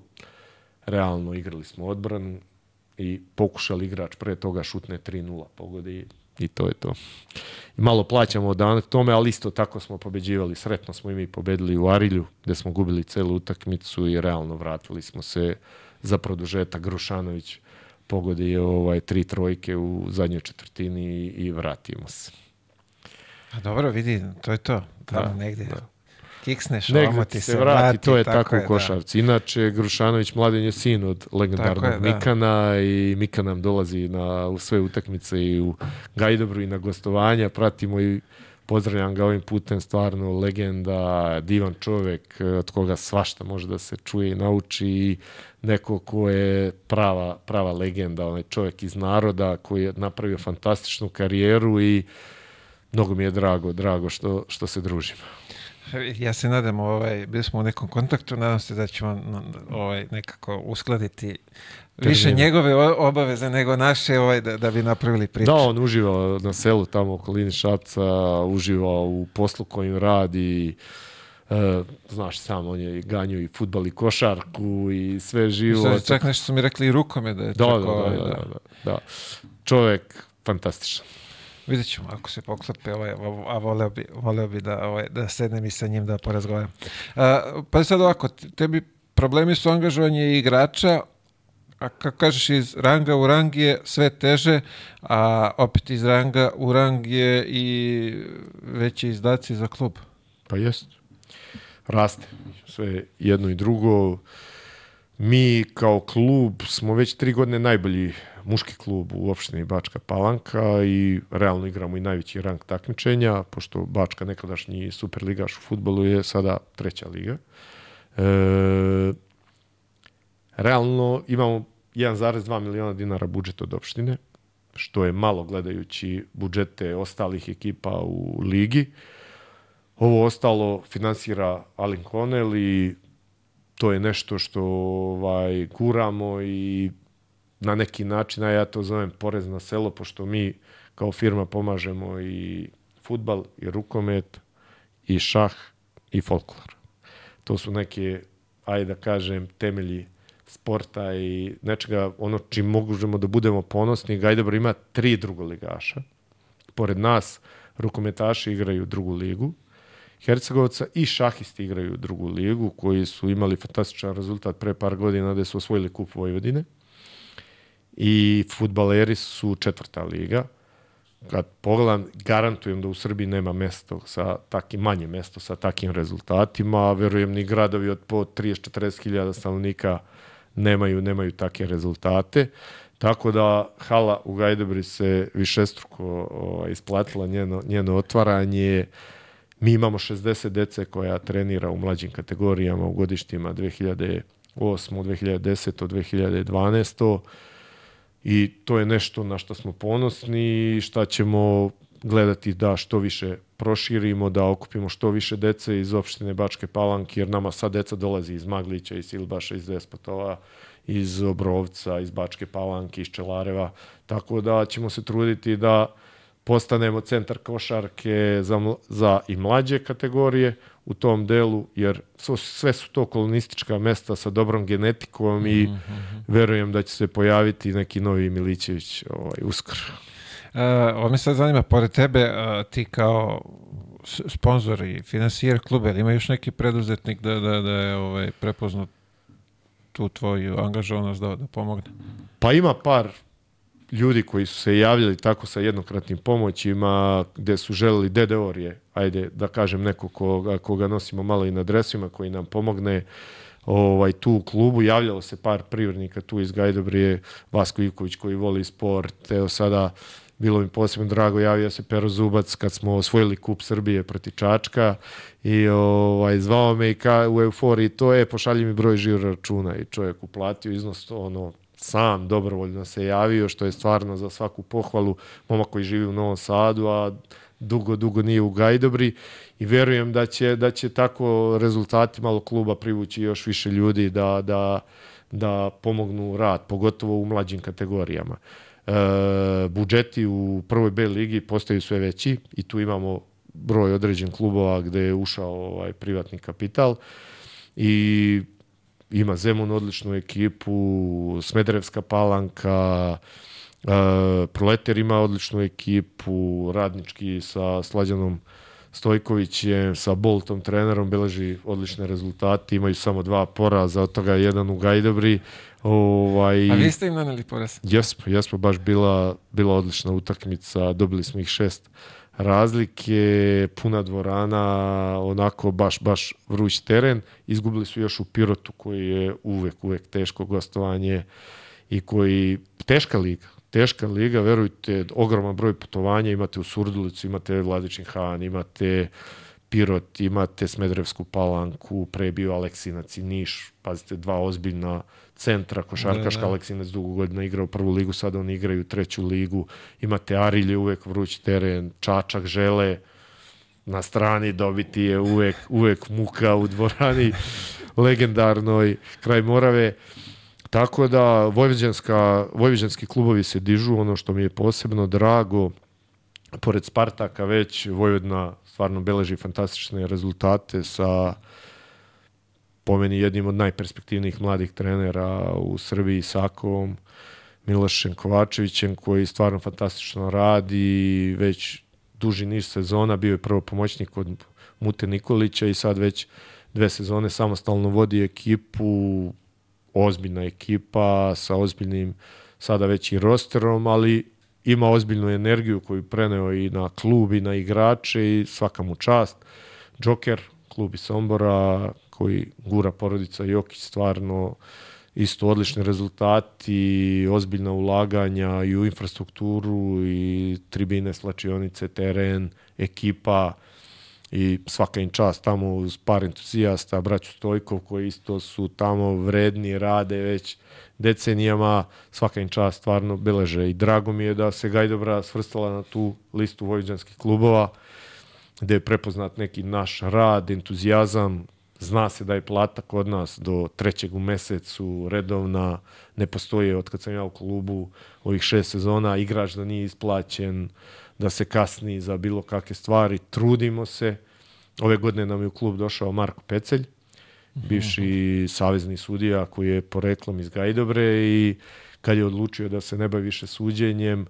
realno igrali smo odbranu i pokušali igrač pre toga šutne 3-0 pogodi I to je to. I malo plaćamo dan tome, ali isto tako smo pobeđivali. Sretno smo i mi pobedili u Arilju, gde smo gubili celu utakmicu i realno vratili smo se za produžetak. Grušanović pogodi ovaj, tri trojke u zadnjoj četvrtini i vratimo se. A dobro, vidi, to je to. Tamo da, negde. Da kiksneš, Negde ti se, vrati, vrati, to je tako, tako u da. košarci. Da. Inače, Grušanović mladen je sin od legendarnog je, da. Mikana i Mika nam dolazi na, u sve utakmice i u Gajdobru i na gostovanja, pratimo i pozdravljam ga ovim putem, stvarno legenda, divan čovek od koga svašta može da se čuje i nauči i neko ko je prava, prava legenda, onaj čovek iz naroda koji je napravio fantastičnu karijeru i mnogo mi je drago, drago što, što se družimo. Ja se nadam, ovaj, bili smo u nekom kontaktu, nadam se da ćemo ovaj, nekako uskladiti više njegove obaveze nego naše ovaj, da, da bi napravili priču. Da, on uživa na selu tamo okolini Šapca, uživa u poslu kojim radi, e, znaš sam, on je ganju i futbal i košarku i sve živo. Znači, čak nešto su mi rekli i rukome da je da, čak da, ovaj, da, da, da, da. Čovek fantastičan. Vidjet ćemo ako se poklope, ovaj, a voleo bi, voleo bi da, ovaj, da sednem i sa njim da porazgovaram. Uh, pa sad ovako, tebi problemi su angažovanje igrača a kako kažeš iz ranga u rang je sve teže, a opet iz ranga u rang je i veći izdaci za klub. Pa jest. Raste. Sve jedno i drugo. Mi kao klub smo već tri godine najbolji muški klub u opštini Bačka Palanka i realno igramo i najveći rang takmičenja, pošto Bačka nekadašnji superligaš u futbolu je sada treća liga. E, realno imamo 1,2 miliona dinara budžet od opštine, što je malo gledajući budžete ostalih ekipa u ligi. Ovo ostalo finansira Alin Konel i to je nešto što ovaj, guramo i na neki način, a ja to zovem porez na selo, pošto mi kao firma pomažemo i futbal, i rukomet, i šah, i folklor. To su neke, ajde da kažem, temelji sporta i nečega, ono čim možemo da budemo ponosni, Gajdobro ima tri drugoligaša. Pored nas, rukometaši igraju drugu ligu, Hercegovca i šahisti igraju drugu ligu, koji su imali fantastičan rezultat pre par godina gde su osvojili kup Vojvodine. I futbaleri su četvrta liga. Kad pogledam, garantujem da u Srbiji nema mesto sa takim, manje mesto sa takim rezultatima, verujem ni gradovi od po 30-40 hiljada stanovnika nemaju, nemaju take rezultate. Tako da hala u Gajdobri se višestruko ovaj, isplatila njeno, njeno otvaranje. Mi imamo 60 dece koja trenira u mlađim kategorijama u godištima 2008, 2010, 2012 i to je nešto na što smo ponosni i šta ćemo gledati da što više proširimo, da okupimo što više dece iz opštine Bačke Palanke, jer nama sad deca dolazi iz Maglića, iz Silbaša, iz Despotova, iz Obrovca, iz Bačke Palanke, iz Čelareva, tako da ćemo se truditi da postanemo centar košarke za, za i mlađe kategorije u tom delu, jer sve su to kolonistička mesta sa dobrom genetikom i mm -hmm. verujem da će se pojaviti neki novi Milićević ovaj, uskoro. Uh, ovo me sad zanima, pored tebe, uh, ti kao sponsor i finansijer kluba, ima još neki preduzetnik da, da, da je ovaj, prepoznat tu tvoju angažovanost da, da pomogne? Pa ima par ljudi koji su se javljali tako sa jednokratnim pomoćima, gde su želeli DDOR ajde da kažem neko koga, koga nosimo malo i na dresima, koji nam pomogne ovaj, tu u klubu. Javljalo se par privrednika tu iz Gajdobrije, Vasko Ivković koji voli sport, evo sada bilo mi posebno drago, javio se Pero Zubac kad smo osvojili kup Srbije proti Čačka i ovaj, zvao me i ka, u euforiji to je, pošalji mi broj žiro računa i čovjek uplatio iznos ono sam dobrovoljno se javio, što je stvarno za svaku pohvalu momak koji živi u Novom Sadu, a dugo, dugo nije u Gajdobri i verujem da će, da će tako rezultati malo kluba privući još više ljudi da, da, da pomognu rad, pogotovo u mlađim kategorijama. E, budžeti u prvoj B ligi postaju sve veći i tu imamo broj određen klubova gde je ušao ovaj privatni kapital i ima Zemun odličnu ekipu, Smederevska palanka, uh, Proleter ima odličnu ekipu, radnički sa Slađanom Stojkovićem, sa Boltom trenerom, beleži odlične rezultate, imaju samo dva poraza, od toga jedan u Gajdobri. Ovaj, A vi ste im naneli poraz? Jesmo, jesmo, baš bila, bila odlična utakmica, dobili smo ih šest razlike, puna dvorana, onako baš, baš vruć teren. Izgubili su još u Pirotu koji je uvek, uvek teško gostovanje i koji, teška liga, teška liga, verujte, ogroman broj putovanja, imate u Surdulicu, imate Vladičin Han, imate Pirot, imate Smedrevsku palanku, pre je bio Aleksinac i Niš, pazite, dva ozbiljna centra, košarkaška, da, da. Aleksinac dugo godina igrao prvu ligu, sada oni igraju treću ligu, imate Arilje, uvek vruć teren, Čačak žele, na strani dobiti je uvek, uvek muka u dvorani legendarnoj kraj Morave. Tako da vojvođanska, vojvođanski klubovi se dižu, ono što mi je posebno drago, pored Spartaka već Vojvodna stvarno beleži fantastične rezultate sa po meni jednim od najperspektivnijih mladih trenera u Srbiji Sakovom, Milošem Kovačevićem koji stvarno fantastično radi već duži niz sezona, bio je prvo pomoćnik od Mute Nikolića i sad već dve sezone samostalno vodi ekipu, ozbiljna ekipa sa ozbiljnim sada već i rosterom, ali ima ozbiljnu energiju koju preneo i na klub i na igrače i svaka mu čast. Joker, klub iz Sombora, koji gura porodica Jokić, stvarno isto odlični rezultati, ozbiljna ulaganja i u infrastrukturu i tribine, slačionice, teren, ekipa i svaka im čast tamo uz par entuzijasta, braću Stojkov koji isto su tamo vredni, rade već decenijama, svaka im čast stvarno beleže. I drago mi je da se Gajdobra svrstala na tu listu vojvođanskih klubova gde je prepoznat neki naš rad, entuzijazam, zna se da je plata kod nas do trećeg u mesecu redovna, ne postoje od kad sam ja u klubu ovih šest sezona, igrač da nije isplaćen, da se kasni za bilo kakve stvari, trudimo se. Ove godine nam je u klub došao Marko Pecelj, bivši savezni sudija koji je poreklom iz Gajdobre i kad je odlučio da se ne bavi više suđenjem,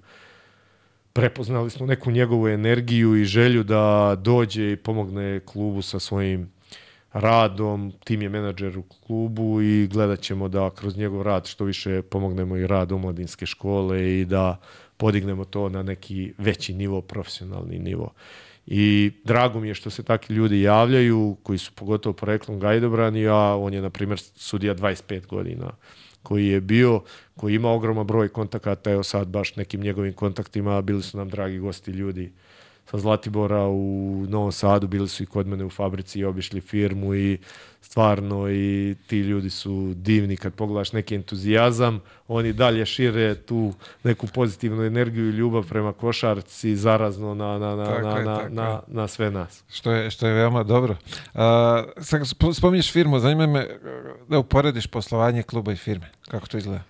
prepoznali smo neku njegovu energiju i želju da dođe i pomogne klubu sa svojim radom, tim je menadžer u klubu i gledat ćemo da kroz njegov rad što više pomognemo i rad omladinske škole i da podignemo to na neki veći nivo, profesionalni nivo. I drago mi je što se takvi ljudi javljaju, koji su pogotovo poreklom Gajdobrani, a on je, na primjer, sudija 25 godina koji je bio, koji ima ogroman broj kontakata, evo sad baš nekim njegovim kontaktima, bili su nam dragi gosti ljudi sa Zlatibora u Novom Sadu, bili su i kod mene u fabrici i obišli firmu i stvarno i ti ljudi su divni kad pogledaš neki entuzijazam, oni dalje šire tu neku pozitivnu energiju i ljubav prema košarci zarazno na, na, na, tako na, je, na, na, na, sve nas. Što je, što je veoma dobro. Uh, spominješ firmu, zanima me da uporediš poslovanje kluba i firme. Kako to izgleda?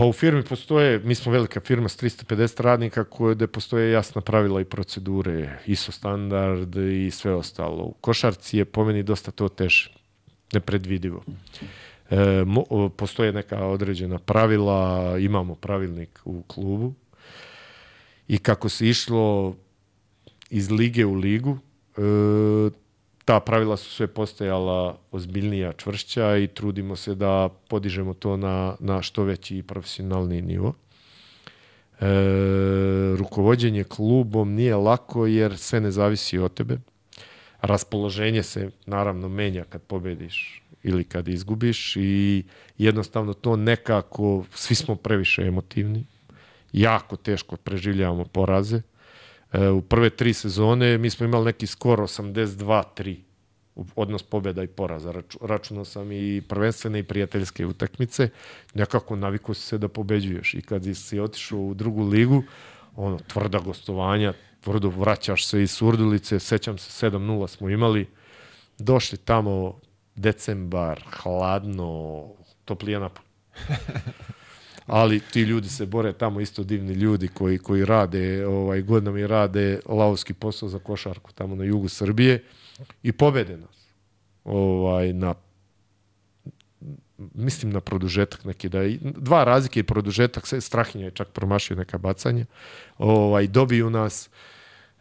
Pa u firmi postoje, mi smo velika firma s 350 radnika koje gde postoje jasna pravila i procedure, ISO standard i sve ostalo. U košarci je po meni dosta to teže, nepredvidivo. E, mo, postoje neka određena pravila, imamo pravilnik u klubu i kako se išlo iz lige u ligu, e, ta pravila su sve postajala ozbiljnija, čvršća i trudimo se da podižemo to na, na što veći i profesionalni nivo. E, rukovodđenje klubom nije lako jer sve ne zavisi od tebe. Raspoloženje se naravno menja kad pobediš ili kad izgubiš i jednostavno to nekako, svi smo previše emotivni, jako teško preživljavamo poraze u prve tri sezone mi smo imali neki skor 82-3 odnos pobjeda i poraza. Raču, računao sam i prvenstvene i prijateljske utakmice. Nekako naviku se da pobeđuješ. I kad si otišao u drugu ligu, ono, tvrda gostovanja, tvrdo vraćaš se iz Surdulice, sećam se 7-0 smo imali, došli tamo decembar, hladno, toplija napolje. ali ti ljudi se bore tamo isto divni ljudi koji koji rade ovaj godinama i rade lavski posao za košarku tamo na jugu Srbije i pobede nas. Ovaj na mislim na produžetak neki da dva razlike i produžetak sve Strahinja je čak promašio neka bacanja. Ovaj dobiju nas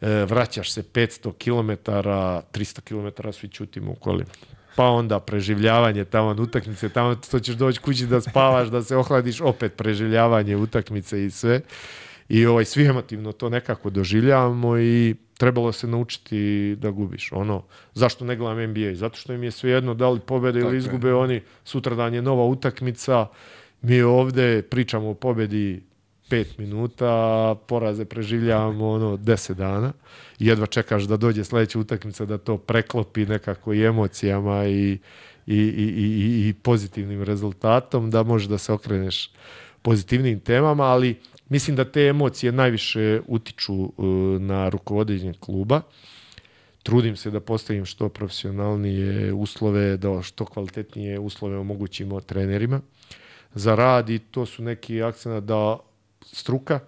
e, vraćaš se 500 km, 300 km svi ćutimo u kolima pa onda preživljavanje tamo na utakmice, tamo to ćeš doći kući da spavaš, da se ohladiš, opet preživljavanje utakmice i sve. I ovaj, svi emotivno to nekako doživljavamo i trebalo se naučiti da gubiš. Ono, zašto ne gledam NBA? Zato što im je svejedno da li pobede ili izgube oni, sutra dan je nova utakmica, mi ovde pričamo o pobedi pet minuta, poraze preživljavamo ono 10 dana i jedva čekaš da dođe sledeća utakmica da to preklopi nekako i emocijama i, i, i, i, i pozitivnim rezultatom, da možeš da se okreneš pozitivnim temama, ali mislim da te emocije najviše utiču uh, na rukovodenje kluba. Trudim se da postavim što profesionalnije uslove, da što kvalitetnije uslove omogućimo trenerima za rad i to su neki akcena da struka,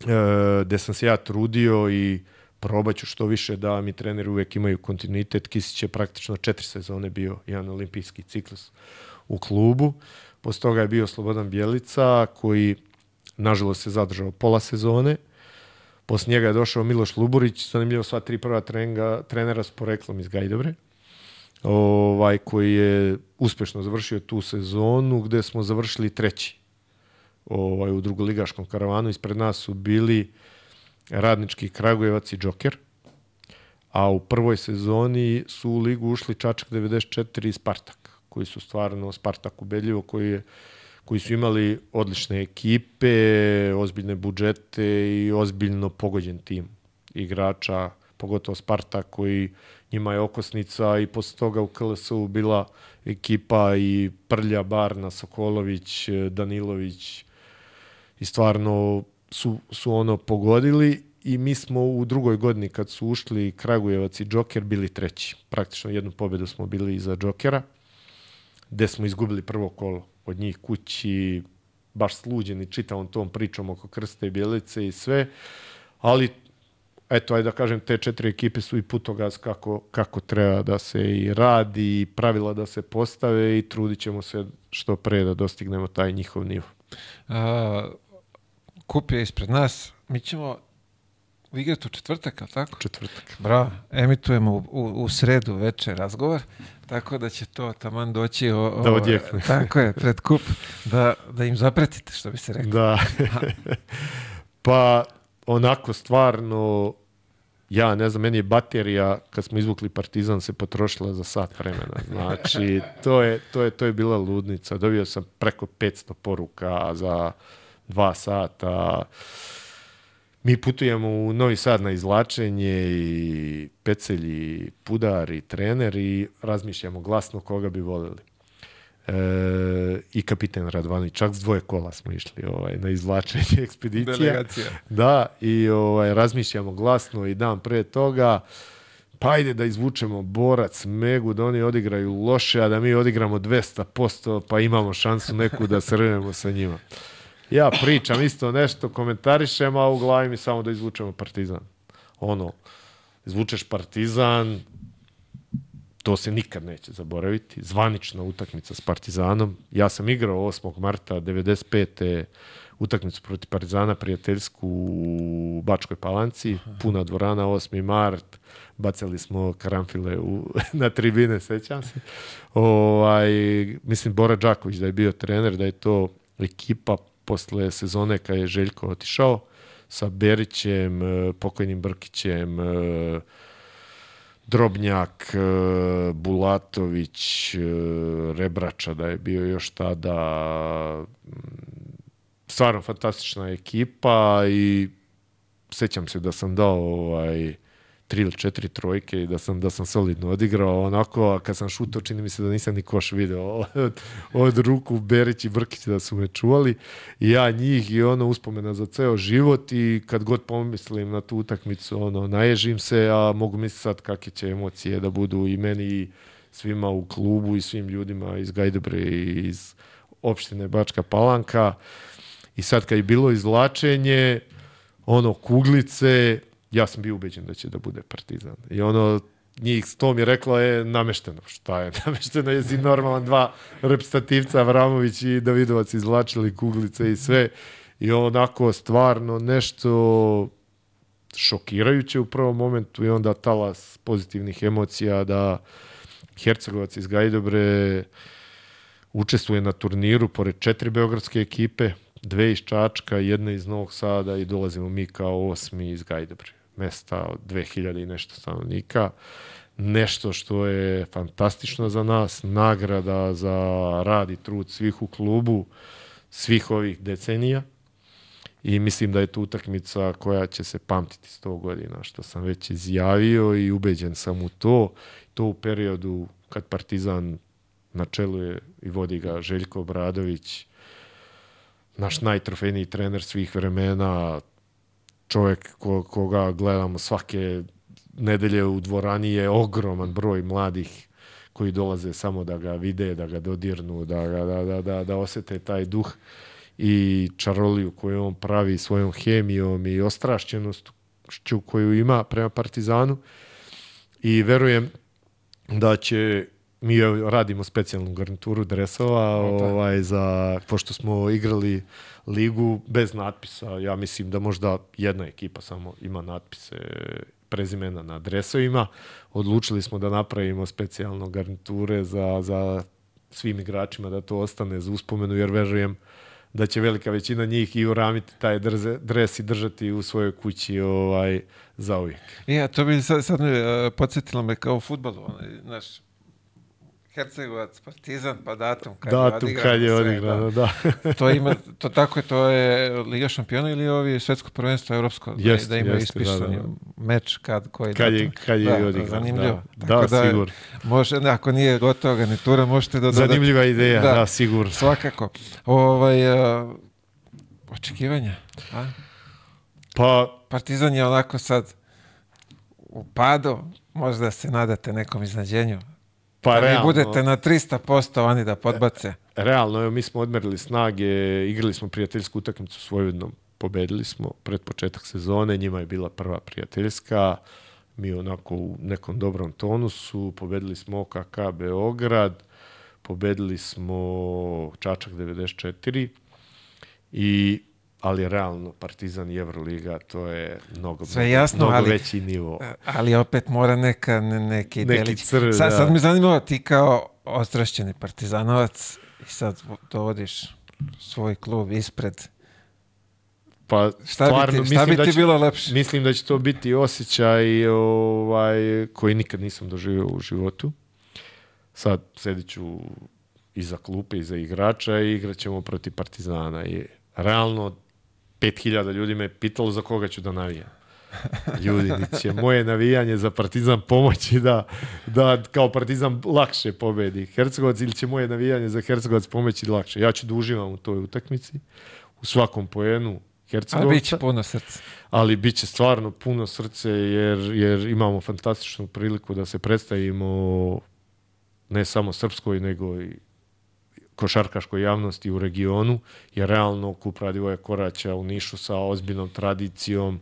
e, gde sam se ja trudio i probaću što više da mi treneri uvek imaju kontinuitet. Kisić je praktično četiri sezone bio jedan olimpijski ciklus u klubu. Posle toga je bio Slobodan Bjelica, koji nažalost se zadržao pola sezone. Posle njega je došao Miloš Luburić, zanimljivo sva tri prva treninga, trenera s poreklom iz Gajdobre. ovaj, koji je uspešno završio tu sezonu, gde smo završili treći ovaj, u drugoligaškom karavanu. Ispred nas su bili Radnički Kragujevac i Džoker, a u prvoj sezoni su u ligu ušli Čačak 94 i Spartak, koji su stvarno Spartak ubedljivo, koji je koji su imali odlične ekipe, ozbiljne budžete i ozbiljno pogođen tim igrača, pogotovo Sparta koji njima je okosnica i posle toga u KLS-u bila ekipa i Prlja, Barna, Sokolović, Danilović i stvarno su, su ono pogodili i mi smo u drugoj godini kad su ušli Kragujevac i Džoker bili treći. Praktično jednu pobedu smo bili iza Džokera, gde smo izgubili prvo kolo od njih kući, baš sluđeni čitavom tom pričom oko Krste i Bjelice i sve, ali eto, ajde da kažem, te četiri ekipe su i putogaz kako, kako treba da se i radi, i pravila da se postave i trudit ćemo se što pre da dostignemo taj njihov nivo. A, kup je ispred nas, mi ćemo igrati u četvrtak, ali tako? Četvrtak. Bravo, emitujemo u, u, u sredu veče razgovor, tako da će to taman doći o, o, Da odjekne. Tako je, pred kup, da, da im zapretite, što bi se rekao. Da. pa onako stvarno ja ne znam, meni je baterija kad smo izvukli Partizan se potrošila za sat vremena. Znači, to je, to je, to je bila ludnica. Dobio sam preko 500 poruka za dva sata. Mi putujemo u Novi Sad na izlačenje i Pecelj i Pudar i trener i razmišljamo glasno koga bi volili. E, i kapiten Radvanović, čak s dvoje kola smo išli ovaj, na izvlačenje ekspedicija. Delegacija. Da, i ovaj, razmišljamo glasno i dan pre toga, pa ajde da izvučemo borac, Megu, da oni odigraju loše, a da mi odigramo 200%, pa imamo šansu neku da srnemo sa njima. Ja pričam isto nešto, komentarišem, a u glavi mi samo da izvučemo Partizan. Ono, izvučeš Partizan, to se nikad neće zaboraviti. Zvanična utakmica s Partizanom. Ja sam igrao 8. marta 95. utakmicu protiv Partizana prijateljsku u Bačkoj Palanci, puna dvorana 8. mart, bacali smo karamfile u, na tribine, sećam se. Ovaj, mislim, Bora Đaković da je bio trener, da je to ekipa posle sezone kad je Željko otišao sa Berićem, eh, pokojnim Brkićem, eh, Drobnjak, e, Bulatović, e, Rebrača da je bio još tada stvarno fantastična ekipa i sećam se da sam dao ovaj tri ili četiri trojke i da sam, da sam solidno odigrao. Onako, a kad sam šutao, čini mi se da nisam ni koš video od, od ruku Berić i Brkić da su me čuvali. I ja njih i ono uspomena za ceo život i kad god pomislim na tu utakmicu, ono, naježim se, a mogu misliti sad kakve će emocije da budu i meni i svima u klubu i svim ljudima iz Gajdobre i iz opštine Bačka Palanka. I sad kad je bilo izlačenje, ono, kuglice, ja sam bio ubeđen da će da bude Partizan. I ono, njih sto mi je reklo je namešteno. Šta je namešteno? Jesi normalan dva reprezentativca, Avramović i Davidovac izvlačili kuglice i sve. I onako stvarno nešto šokirajuće u prvom momentu i onda talas pozitivnih emocija da Hercegovac iz Gajdobre učestvuje na turniru pored četiri beogradske ekipe, dve iz Čačka, jedna iz Novog Sada i dolazimo mi kao osmi iz Gajdobre mesta od 2000 i nešto stanovnika. Nešto što je fantastično za nas, nagrada za rad i trud svih u klubu, svih ovih decenija. I mislim da je to utakmica koja će se pamtiti 100 godina, što sam već izjavio i ubeđen sam u to. To u periodu kad Partizan na čelu je i vodi ga Željko Obradović, naš najtrofejniji trener svih vremena, čovjek ko, koga gledamo svake nedelje u dvorani je ogroman broj mladih koji dolaze samo da ga vide, da ga dodirnu, da, ga, da, da, da, da osete taj duh i čaroliju koju on pravi svojom hemijom i ostrašćenošću koju ima prema Partizanu. I verujem da će mi radimo specijalnu garnituru dresova ovaj, za, pošto smo igrali ligu bez natpisa. Ja mislim da možda jedna ekipa samo ima natpise prezimena na dresovima. Odlučili smo da napravimo specijalno garniture za, za svim igračima da to ostane za uspomenu, jer vežujem da će velika većina njih i uramiti taj drze, dres i držati u svojoj kući ovaj, za uvijek. Ja, to bi sad, sad me, uh, podsjetilo me kao onaj, znaš, Hercegovac, Partizan, pa datum kad Datum je odigrano. kad je sve, odigrano, da. to ima, to tako je, to je Liga šampiona ili ovi svetsko prvenstvo evropsko, da- Jeste, da ima jeste, ispisani da, meč kad, koji Kad je, datum. kad je Da, odigrano. Zanimljivo. Da, Tako da, sigurno. Može, ne, ako nije gotova garnitura, možete da dodate. Zanimljiva ideja, Da. da, sigurno. Svakako. Ovaj, uh, očekivanja. A? Pa, Partizan je onako sad u padu, možda se nadate nekom iznadženju. Pa da vi realno, budete na 300% oni da podbace. realno, evo, mi smo odmerili snage, igrali smo prijateljsku utakmicu s pobedili smo pred početak sezone, njima je bila prva prijateljska, mi onako u nekom dobrom tonusu, pobedili smo OKK Beograd, pobedili smo Čačak 94 i ali realno Partizan i Euroliga to je mnogo, Sve jasno, mnogo ali- veći nivo. Ali opet mora neka, ne, neki, Neki delić. crv, sad, da. sad me zanima ti kao ostrašćeni partizanovac i sad dovodiš svoj klub ispred. Pa Šta bi stvarno, ti, šta mislim bi da ti će- bilo lepše? Mislim da će to biti osjećaj ovaj, koji nikad nisam doživio u životu. Sad sedit ću iza klupe, iza igrača i igrat ćemo protiv Partizana. I realno 5000 ljudi me pitalo za koga ću da navijam. Ljudi, niti će moje navijanje za Partizan pomoći da, da kao Partizan lakše pobedi Hercegovac ili će moje navijanje za Hercegovac pomoći da lakše. Ja ću da uživam u toj utakmici, u svakom poenu Hercegovca Ali bit će puno srca. ali bit će stvarno puno srce jer, jer imamo fantastičnu priliku da se predstavimo ne samo srpskoj nego i košarkaškoj javnosti u regionu, jer realno Kup Radivoja Koraća u Nišu sa ozbiljnom tradicijom.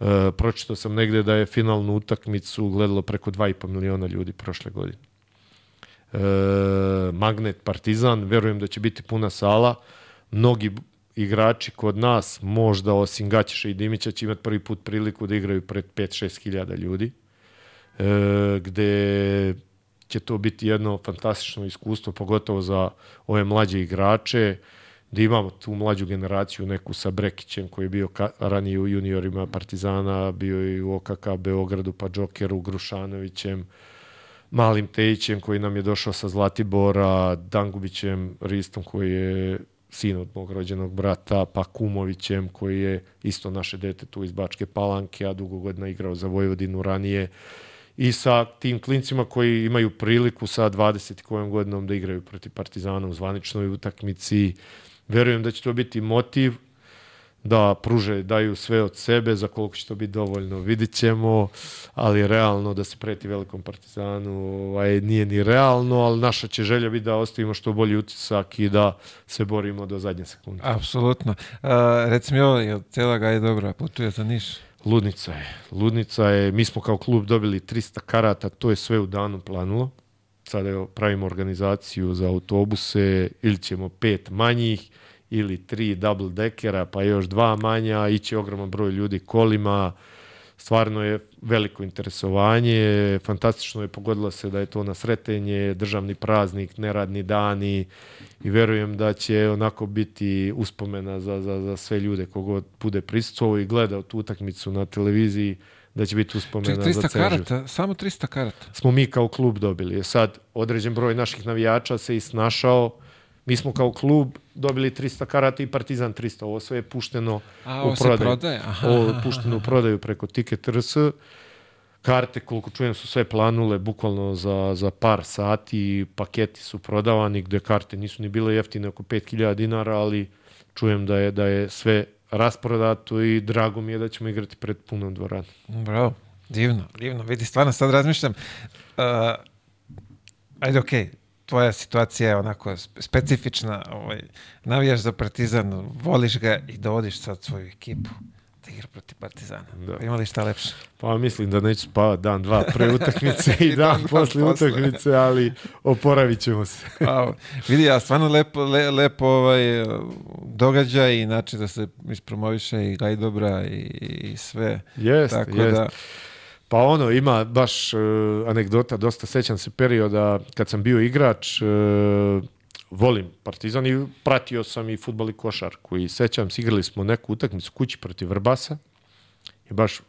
E, pročitao sam negde da je finalnu utakmicu gledalo preko 2,5 miliona ljudi prošle godine. E, Magnet Partizan, verujem da će biti puna sala. Mnogi igrači kod nas, možda osim Gaćeša i Dimića, će imati prvi put priliku da igraju pred 5-6 hiljada ljudi, e, gde će to biti jedno fantastično iskustvo, pogotovo za ove mlađe igrače, da imamo tu mlađu generaciju, neku sa Brekićem koji je bio ranije u juniorima Partizana, bio i u OKK Beogradu, pa Džokeru, Grušanovićem, Malim Tejićem koji nam je došao sa Zlatibora, Dangubićem Ristom koji je sin od mog rođenog brata, pa Kumovićem koji je isto naše dete tu iz Bačke Palanke, a dugo godina igrao za Vojvodinu ranije i sa tim klincima koji imaju priliku sa 20 i kojom godinom da igraju protiv Partizana u zvaničnoj utakmici. Verujem da će to biti motiv da pruže, daju sve od sebe, za koliko će to biti dovoljno, vidit ćemo, ali realno da se preti velikom partizanu ovaj, nije ni realno, ali naša će želja biti da ostavimo što bolji utisak i da se borimo do zadnje sekunde. Apsolutno. A, reci mi ovo, jel cijela ga je dobra, putuje za Niš? Ludnica je. Ludnica je, mi smo kao klub dobili 300 karata, to je sve u danu planulo. Sada evo, pravimo organizaciju za autobuse, ili ćemo pet manjih, ili tri double dekera, pa još dva manja, iće ogroman broj ljudi kolima. Stvarno je veliko interesovanje, fantastično je pogodilo se da je to na sretenje, državni praznik, neradni dani i verujem da će onako biti uspomena za, za, za sve ljude kogod bude prisutovao i gledao tu utakmicu na televiziji, da će biti uspomena 300 za ceo karata, samo 300 karata. smo mi kao klub dobili. Sad, određen broj naših navijača se isnašao, mi smo kao klub dobili 300 karata i Partizan 300. Ovo sve je pušteno A, u ovo se prodaju. prodaje, aha, Ovo je pušteno u prodaju preko Ticket RS. Karte, koliko čujem, su sve planule bukvalno za, za par sati. Paketi su prodavani gde karte nisu ni bile jeftine oko 5000 dinara, ali čujem da je, da je sve rasprodato i drago mi je da ćemo igrati pred punom dvoranom. Bravo, divno, divno. Vidi, stvarno sad razmišljam. Uh, ajde, okej, tvoja situacija je onako spe- specifična. Ovaj, navijaš za Partizan, voliš ga i dovodiš sad svoju ekipu da igra protiv Partizana. Da. Da. Ima li šta lepše? Pa mislim da neću spavati dan, dva pre utakmice i, I dan, dan, posle utakmice, ali oporavit ćemo se. A, vidi, ja stvarno lepo, le, lepo ovaj, događaj i način da se ispromoviše i Gajdobra i, i sve. Jest, Tako jest. da, Pa ono, ima baš uh, anegdota, dosta sećam se perioda kad sam bio igrač, uh, volim Partizan i pratio sam i futbol i košarku i sećam se, igrali smo neku utakmicu kući protiv Vrbasa i baš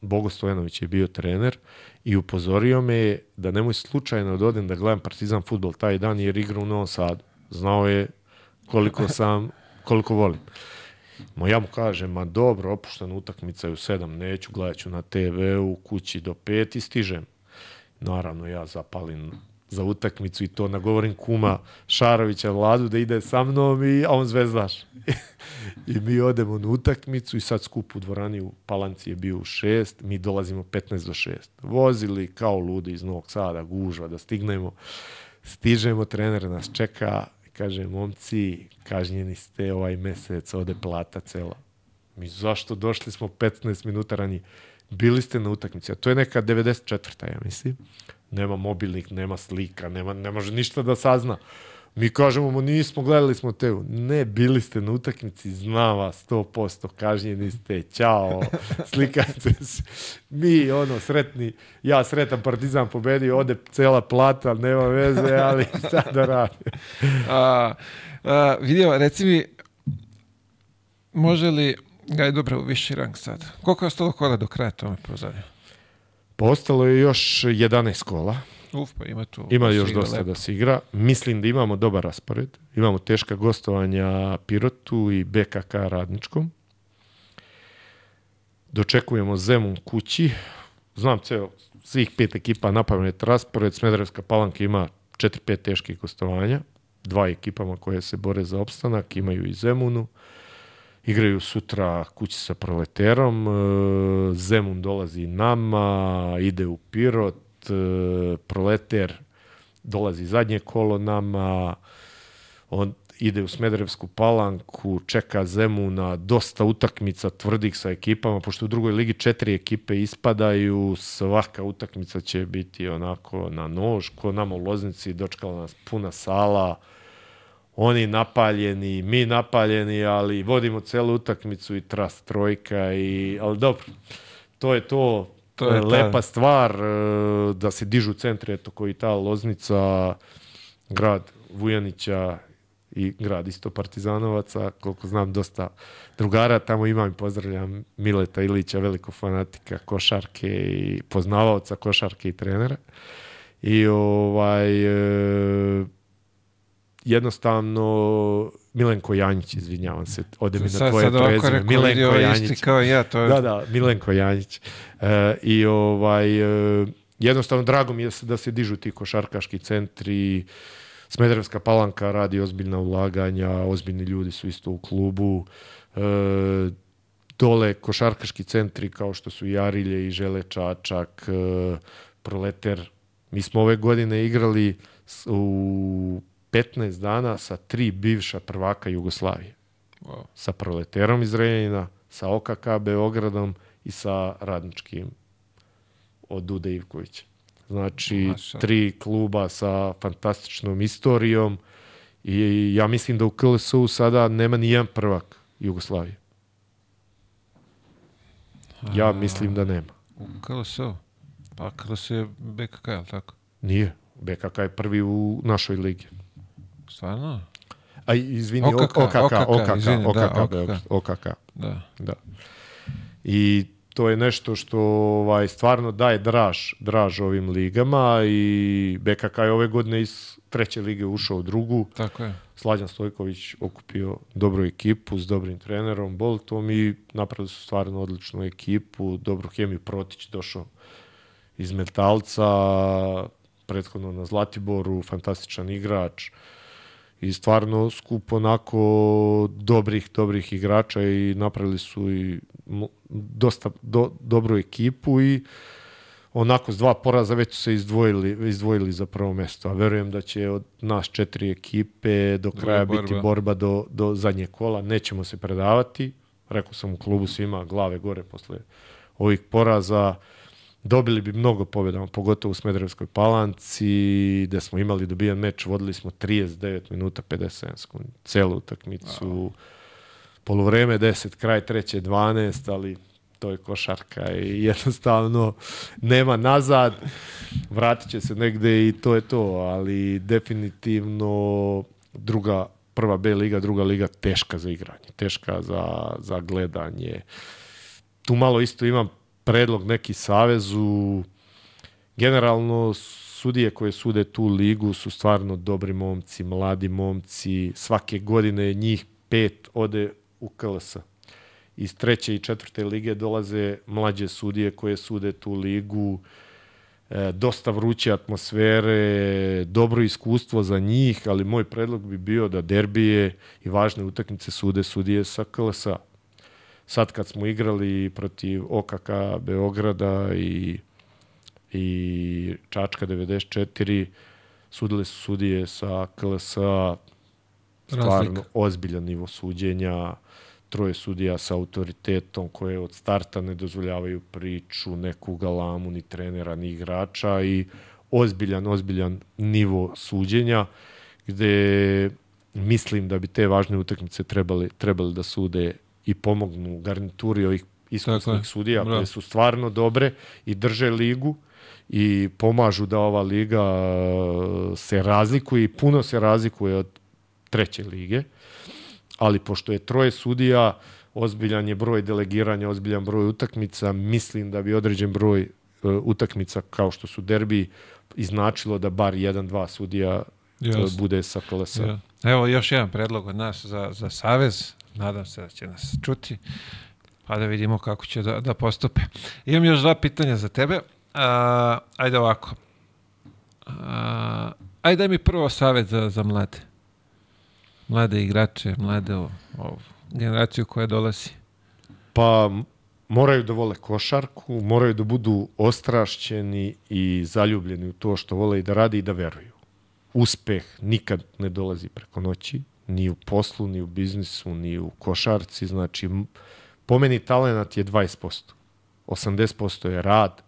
Bogo Stojanović je bio trener i upozorio me da nemoj slučajno da odem da gledam Partizan futbol taj dan jer igra u Novom Sadu. Znao je koliko sam, koliko volim. Ma ja mu kažem, ma dobro, opuštena utakmica je u sedam, neću, gledat ću na TV-u, kući do pet i stižem. Naravno, ja zapalim za utakmicu i to nagovorim kuma Šarovića Vladu da ide sa mnom, i, a on zvezdaš. I mi odemo na utakmicu i sad skup u dvorani u Palanci je bio u šest, mi dolazimo 15 do šest. Vozili kao ludi iz Novog Sada, gužva da stignemo. Stižemo, trener nas čeka, kaže, momci, kažnjeni ste ovaj mesec, ode plata cela. Mi zašto došli smo 15 minuta ranije? Bili ste na utakmici, a to je neka 94. ja mislim. Nema mobilnik, nema slika, nema, ne može ništa da sazna. Mi kažemo mu nismo, gledali smo te. Ne, bili ste na utakmici, zna vas 100%, kažnjeni ste, čao, slikajte se. Mi, ono, sretni, ja sretan partizan pobedio, ode cela plata, nema veze, ali šta da radi. a, a, vidio, reci mi, može li ga je dobro u viši rang sad? Koliko je ostalo kola do kraja tome pozadnje? Pa ostalo je još 11 kola. Uf, pa ima tu... Ima još dosta lepo. da se igra. Mislim da imamo dobar raspored. Imamo teška gostovanja Pirotu i BKK Radničkom. Dočekujemo Zemun kući. Znam ceo, svih pet ekipa napamet raspored. Smederevska palanka ima 4-5 teških gostovanja. Dva ekipama koje se bore za opstanak. Imaju i Zemunu. Igraju sutra kući sa proleterom. E, Zemun dolazi nama, ide u Pirot proleter dolazi zadnje kolo nama, on ide u Smederevsku palanku, čeka Zemuna, dosta utakmica tvrdih sa ekipama, pošto u drugoj ligi četiri ekipe ispadaju, svaka utakmica će biti onako na nož, ko nama u Loznici, dočekala nas puna sala, oni napaljeni, mi napaljeni, ali vodimo celu utakmicu i tras trojka, i, ali dobro, to je to, to je lepa ta... stvar e, da se dižu centri, eto koji ta Loznica, grad Vujanića i grad isto Partizanovaca, koliko znam dosta drugara tamo imam i pozdravljam Mileta Ilića, veliko fanatika košarke i poznavaoca košarke i trenera. I ovaj e, jednostavno Milenko Janjić, izvinjavam se, ode mi na tvoje prezime. Milenko Janjić. Kao ja, to je... Da, da, Milenko Janjić. E, I ovaj, e, jednostavno drago mi je da se dižu ti košarkaški centri, Smederevska palanka radi ozbiljna ulaganja, ozbiljni ljudi su isto u klubu. E, dole košarkaški centri kao što su Jarilje i Žele Čačak, e, Proleter. Mi smo ove godine igrali u 15 dana sa tri bivša prvaka Jugoslavije. Wow. Sa Proleterom iz Renjina, sa OKK Beogradom i sa Radničkim od Dude Ivkovića. Znači, Maša. tri kluba sa fantastičnom istorijom i ja mislim da u KLS-u sada nema ni jedan prvak Jugoslavije. Ja mislim da nema. U KLS-u? Pa KLS je BKK, je li tako? Nije. BKK je prvi u našoj ligi. Stvarno? A izvini, OKK, OKK, OKK, OKK, izvini, OKK, da, OKK. OKK. Da. da. I to je nešto što ovaj, stvarno daje draž, draž ovim ligama i BKK je ove godine iz treće lige ušao u drugu. Tako je. Slađan Stojković okupio dobru ekipu s dobrim trenerom, Boltom i napravili su stvarno odličnu ekipu, dobru hemiju Protić došao iz Metalca, prethodno na Zlatiboru, fantastičan igrač i stvarno skup onako dobrih, dobrih igrača i napravili su i dosta do, dobru ekipu i onako s dva poraza već su se izdvojili, izdvojili za prvo mesto, a verujem da će od nas četiri ekipe do kraja borba. biti borba do, do zadnje kola, nećemo se predavati, rekao sam u klubu svima glave gore posle ovih poraza, dobili bi mnogo pobjeda, pogotovo u Smederevskoj palanci, gde smo imali dobijan meč, vodili smo 39 minuta 57 sekundi, celu utakmicu, polovreme 10, kraj treće 12, ali to je košarka i jednostavno nema nazad, vratit će se negde i to je to, ali definitivno druga, prva B liga, druga liga teška za igranje, teška za, za gledanje. Tu malo isto imam predlog neki savezu, generalno sudije koje sude tu ligu su stvarno dobri momci, mladi momci, svake godine njih pet ode u KLS iz treće i četvrte lige dolaze mlađe sudije koje sude tu ligu, e, dosta vruće atmosfere, dobro iskustvo za njih, ali moj predlog bi bio da derbije i važne utakmice sude sudije sa KLS. Sad kad smo igrali protiv OKK Beograda i, i Čačka 94, sudile su sudije sa KLS stvarno Razlika. ozbiljan nivo suđenja, troje sudija sa autoritetom koje od starta ne dozvoljavaju priču, neku galamu, ni trenera, ni igrača i ozbiljan, ozbiljan nivo suđenja gde mislim da bi te važne utakmice trebali, trebali da sude i pomognu garnituri ovih iskusnih sudija koje su stvarno dobre i drže ligu i pomažu da ova liga se razlikuje i puno se razlikuje od treće lige ali pošto je troje sudija, ozbiljan je broj delegiranja, ozbiljan broj utakmica, mislim da bi određen broj uh, utakmica kao što su derbi iznačilo da bar jedan, dva sudija yes. bude sa kolesa. Yeah. Evo još jedan predlog od nas za, za Savez, nadam se da će nas čuti, pa da vidimo kako će da, da postupe. Imam još dva pitanja za tebe. A, ajde ovako. A, ajde mi prvo savjet za, za mlade mlade igrače, mlade o, o, generaciju koja dolazi? Pa moraju da vole košarku, moraju da budu ostrašćeni i zaljubljeni u to što vole i da rade i da veruju. Uspeh nikad ne dolazi preko noći, ni u poslu, ni u biznisu, ni u košarci, znači po meni talent je 20%. 80% je rad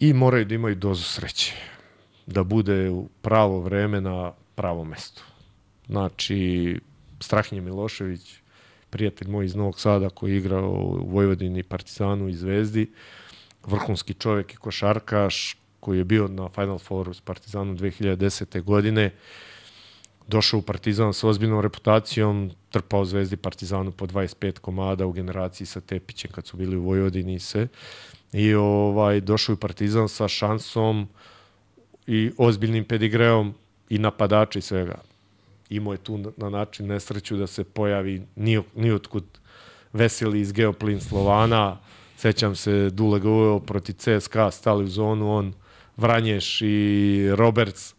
i moraju da imaju dozu sreće. Da bude u pravo vreme na pravo mesto. Znači, Strahinje Milošević, prijatelj moj iz Novog Sada koji je igrao u Vojvodini, Partizanu i Zvezdi, vrhunski čovjek i košarkaš koji je bio na Final Fouru s Partizanom 2010. godine, došao u Partizan sa ozbiljnom reputacijom, trpao Zvezdi Partizanu po 25 komada u generaciji sa Tepićem kad su bili u Vojvodini i sve. I ovaj, došao u Partizan sa šansom i ozbiljnim pedigreom i napadača i svega. Imao je tu na način nesreću da se pojavi ni, otkud. Veseli iz Geoplin Slovana, sećam se Dule ga proti CSKA, stali u zonu, on Vranješ i Roberts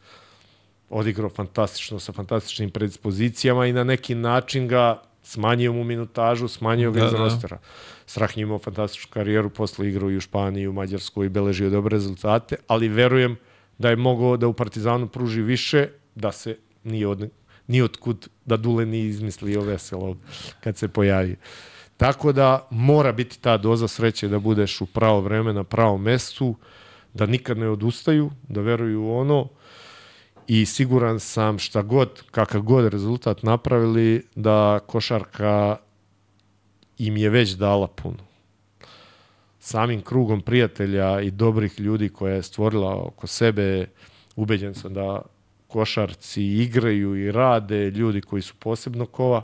odigrao fantastično sa fantastičnim predispozicijama i na neki način ga smanjio mu minutažu, smanjio ga da, iz da. rostera. Strahnje imao fantastičnu karijeru, posle igrao i u Španiji, u Mađarskoj i beležio dobre rezultate, ali verujem da je mogao da u Partizanu pruži više, da se nije od, ni otkud da Dule nije izmislio veselo kad se pojavi. Tako da mora biti ta doza sreće da budeš u pravo vreme na pravom mestu, da nikad ne odustaju, da veruju u ono i siguran sam šta god, kakav god rezultat napravili, da košarka im je već dala puno. Samim krugom prijatelja i dobrih ljudi koje je stvorila oko sebe, ubeđen sam da košarci igraju i rade ljudi koji su posebno kova,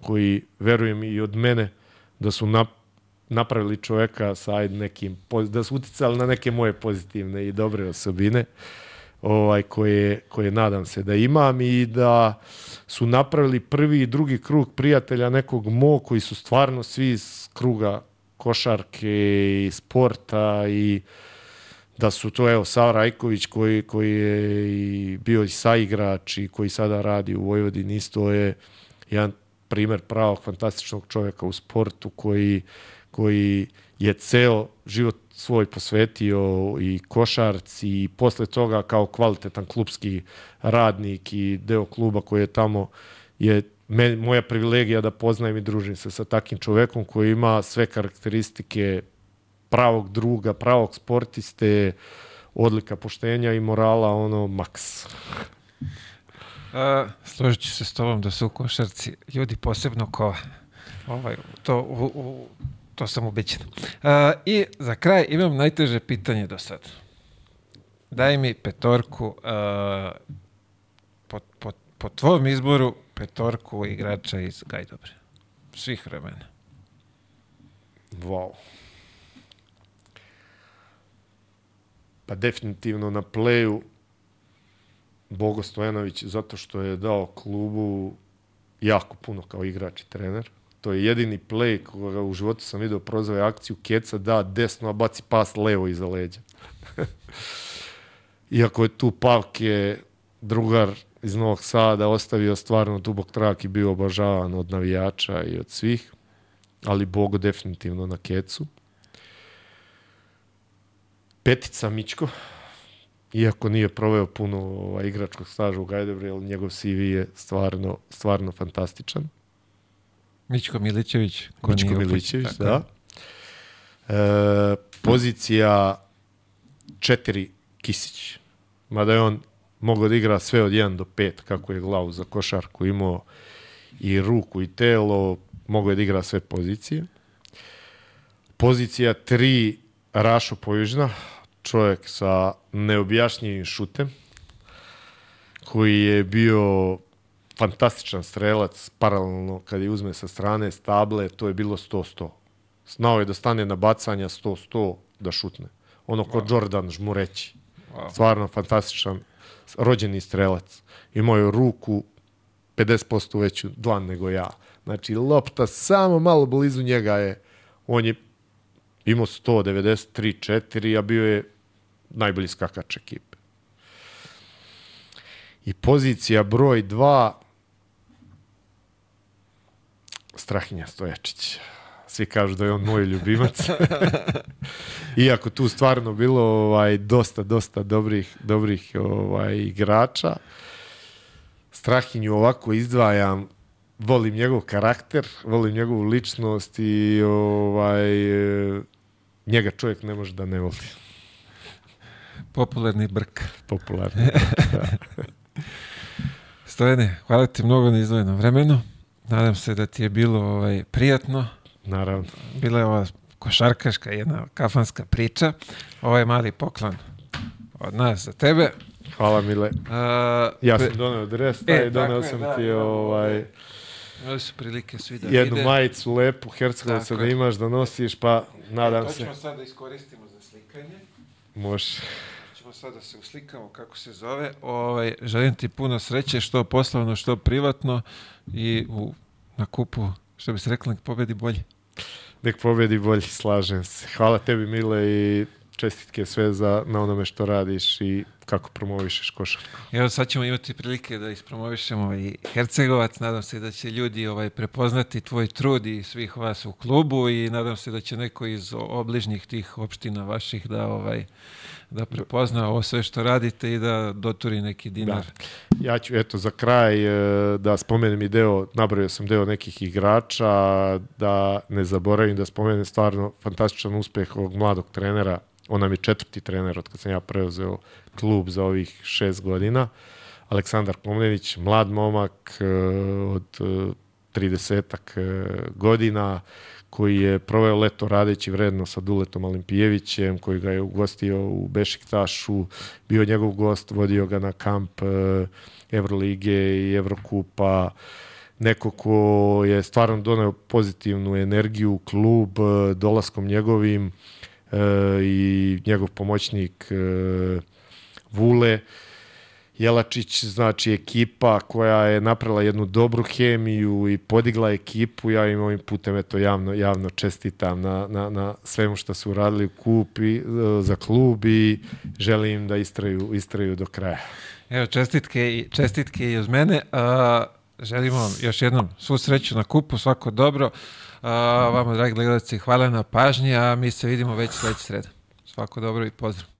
koji verujem i od mene da su nap, napravili čoveka sa nekim, da su uticali na neke moje pozitivne i dobre osobine ovaj, koje, koje nadam se da imam i da su napravili prvi i drugi krug prijatelja nekog mo koji su stvarno svi iz kruga košarke i sporta i da su to, evo, Sava Rajković koji, koji je i bio i saigrač i koji sada radi u Vojvodini, isto je jedan primer pravog fantastičnog čovjeka u sportu koji, koji je ceo život svoj posvetio i košarci i posle toga kao kvalitetan klubski radnik i deo kluba koji je tamo je me, moja privilegija da poznajem i družim se sa takim čovekom koji ima sve karakteristike pravog druga, pravog sportiste, odlika poštenja i morala, ono, maks. Uh, složit ću se s tobom da su košarci ljudi posebno ko ovaj, to u, u To sam ubeđen. Uh, I za kraj imam najteže pitanje do sad. Daj mi petorku uh, po, po, po tvom izboru petorku igrača iz Gajdobre. Svih vremena. Wow. Pa definitivno na pleju Bogo Stojanović zato što je dao klubu jako puno kao igrač i trener. To je jedini play koga u životu sam vidio prozove akciju Keca da desno, baci pas levo iza leđa. Iako je tu Pavke, drugar iz Novog Sada, ostavio stvarno dubok trak i bio obožavan od navijača i od svih, ali Bogo definitivno na Kecu. Petica Mičko, iako nije proveo puno ovaj, igračkog staža u Gajdebri, ali njegov CV je stvarno, stvarno fantastičan. Mičko Milićević. Ko Mičko Milićević, da. E, pozicija četiri Kisić. Mada je on mogao da igra sve od 1 do 5, kako je glavu za košarku imao i ruku i telo, mogao je da igra sve pozicije. Pozicija 3 Rašo Pojužna, čovjek sa neobjašnjivim šutem, koji je bio fantastičan strelac, paralelno kad je uzme sa strane stable, to je bilo 100-100. Znao je da stane na bacanja 100-100 da šutne. Ono ko wow. Jordan žmureći. Wow. Stvarno fantastičan rođeni strelac. Imao je ruku 50% veću dlan nego ja. Znači, lopta samo malo blizu njega je, on je imao 193-4, a bio je najbolji skakač ekipe. I pozicija broj 2 Strahinja Stojačić. Svi kažu da je on moj ljubimac. Iako tu stvarno bilo ovaj dosta dosta dobrih dobrih ovaj igrača. Strahinju ovako izdvajam volim njegov karakter, volim njegovu ličnost i ovaj njega čovjek ne može da ne voli. Popularni brk. Popularni brk, da. Stojene, hvala ti mnogo na izdvojenom vremenu. Nadam se da ti je bilo ovaj, prijatno. Naravno. Bila je ova košarkaška jedna kafanska priča. Ovo je mali poklon od nas za tebe. Hvala Mile. A, ja sam doneo dres, taj e, doneo sam je, da, ti da, ovaj... Imali su prilike svi da jednu vide. majicu lepu, Hercegovaca da imaš, da nosiš, pa nadam se. To ćemo sad da iskoristimo za slikanje. Može sad da se uslikamo kako se zove. Ovaj, želim ti puno sreće, što poslovno, što privatno i u, na kupu, što bi se rekla, nek pobedi bolje. Nek pobedi bolje, slažem se. Hvala tebi, Mile, i čestitke sve za, na onome što radiš i kako promovišeš košarku. Evo sad ćemo imati prilike da ispromovišemo i Hercegovac. Nadam se da će ljudi ovaj prepoznati tvoj trud i svih vas u klubu i nadam se da će neko iz obližnjih tih opština vaših da ovaj da prepozna ovo sve što radite i da doturi neki dinar. Da. Ja ću, eto, za kraj e, da spomenem i deo, nabrojio sam deo nekih igrača, da ne zaboravim da spomenem stvarno fantastičan uspeh ovog mladog trenera, on nam je četvrti trener od kad sam ja preuzeo klub za ovih šest godina, Aleksandar Komnenić, mlad momak e, od 30 e, godina, koji je proveo leto radeći vredno sa Duletom Olimpijevićem, koji ga je ugostio u Bešiktašu, bio njegov gost, vodio ga na kamp e, Evrolige i Evrokupa, neko ko je stvarno doneo pozitivnu energiju u klub e, dolaskom njegovim e, i njegov pomoćnik Vule, Jelačić, znači ekipa koja je napravila jednu dobru hemiju i podigla ekipu, ja im ovim putem eto javno, javno čestitam na, na, na svemu što su uradili u kup i, za klub i želim da istraju, istraju do kraja. Evo, čestitke i, čestitke i uz mene. A, želimo vam još jednom svu sreću na kupu, svako dobro. A, vama, dragi gledalci, hvala na pažnji, a mi se vidimo već sledeće sreda. Svako dobro i pozdrav.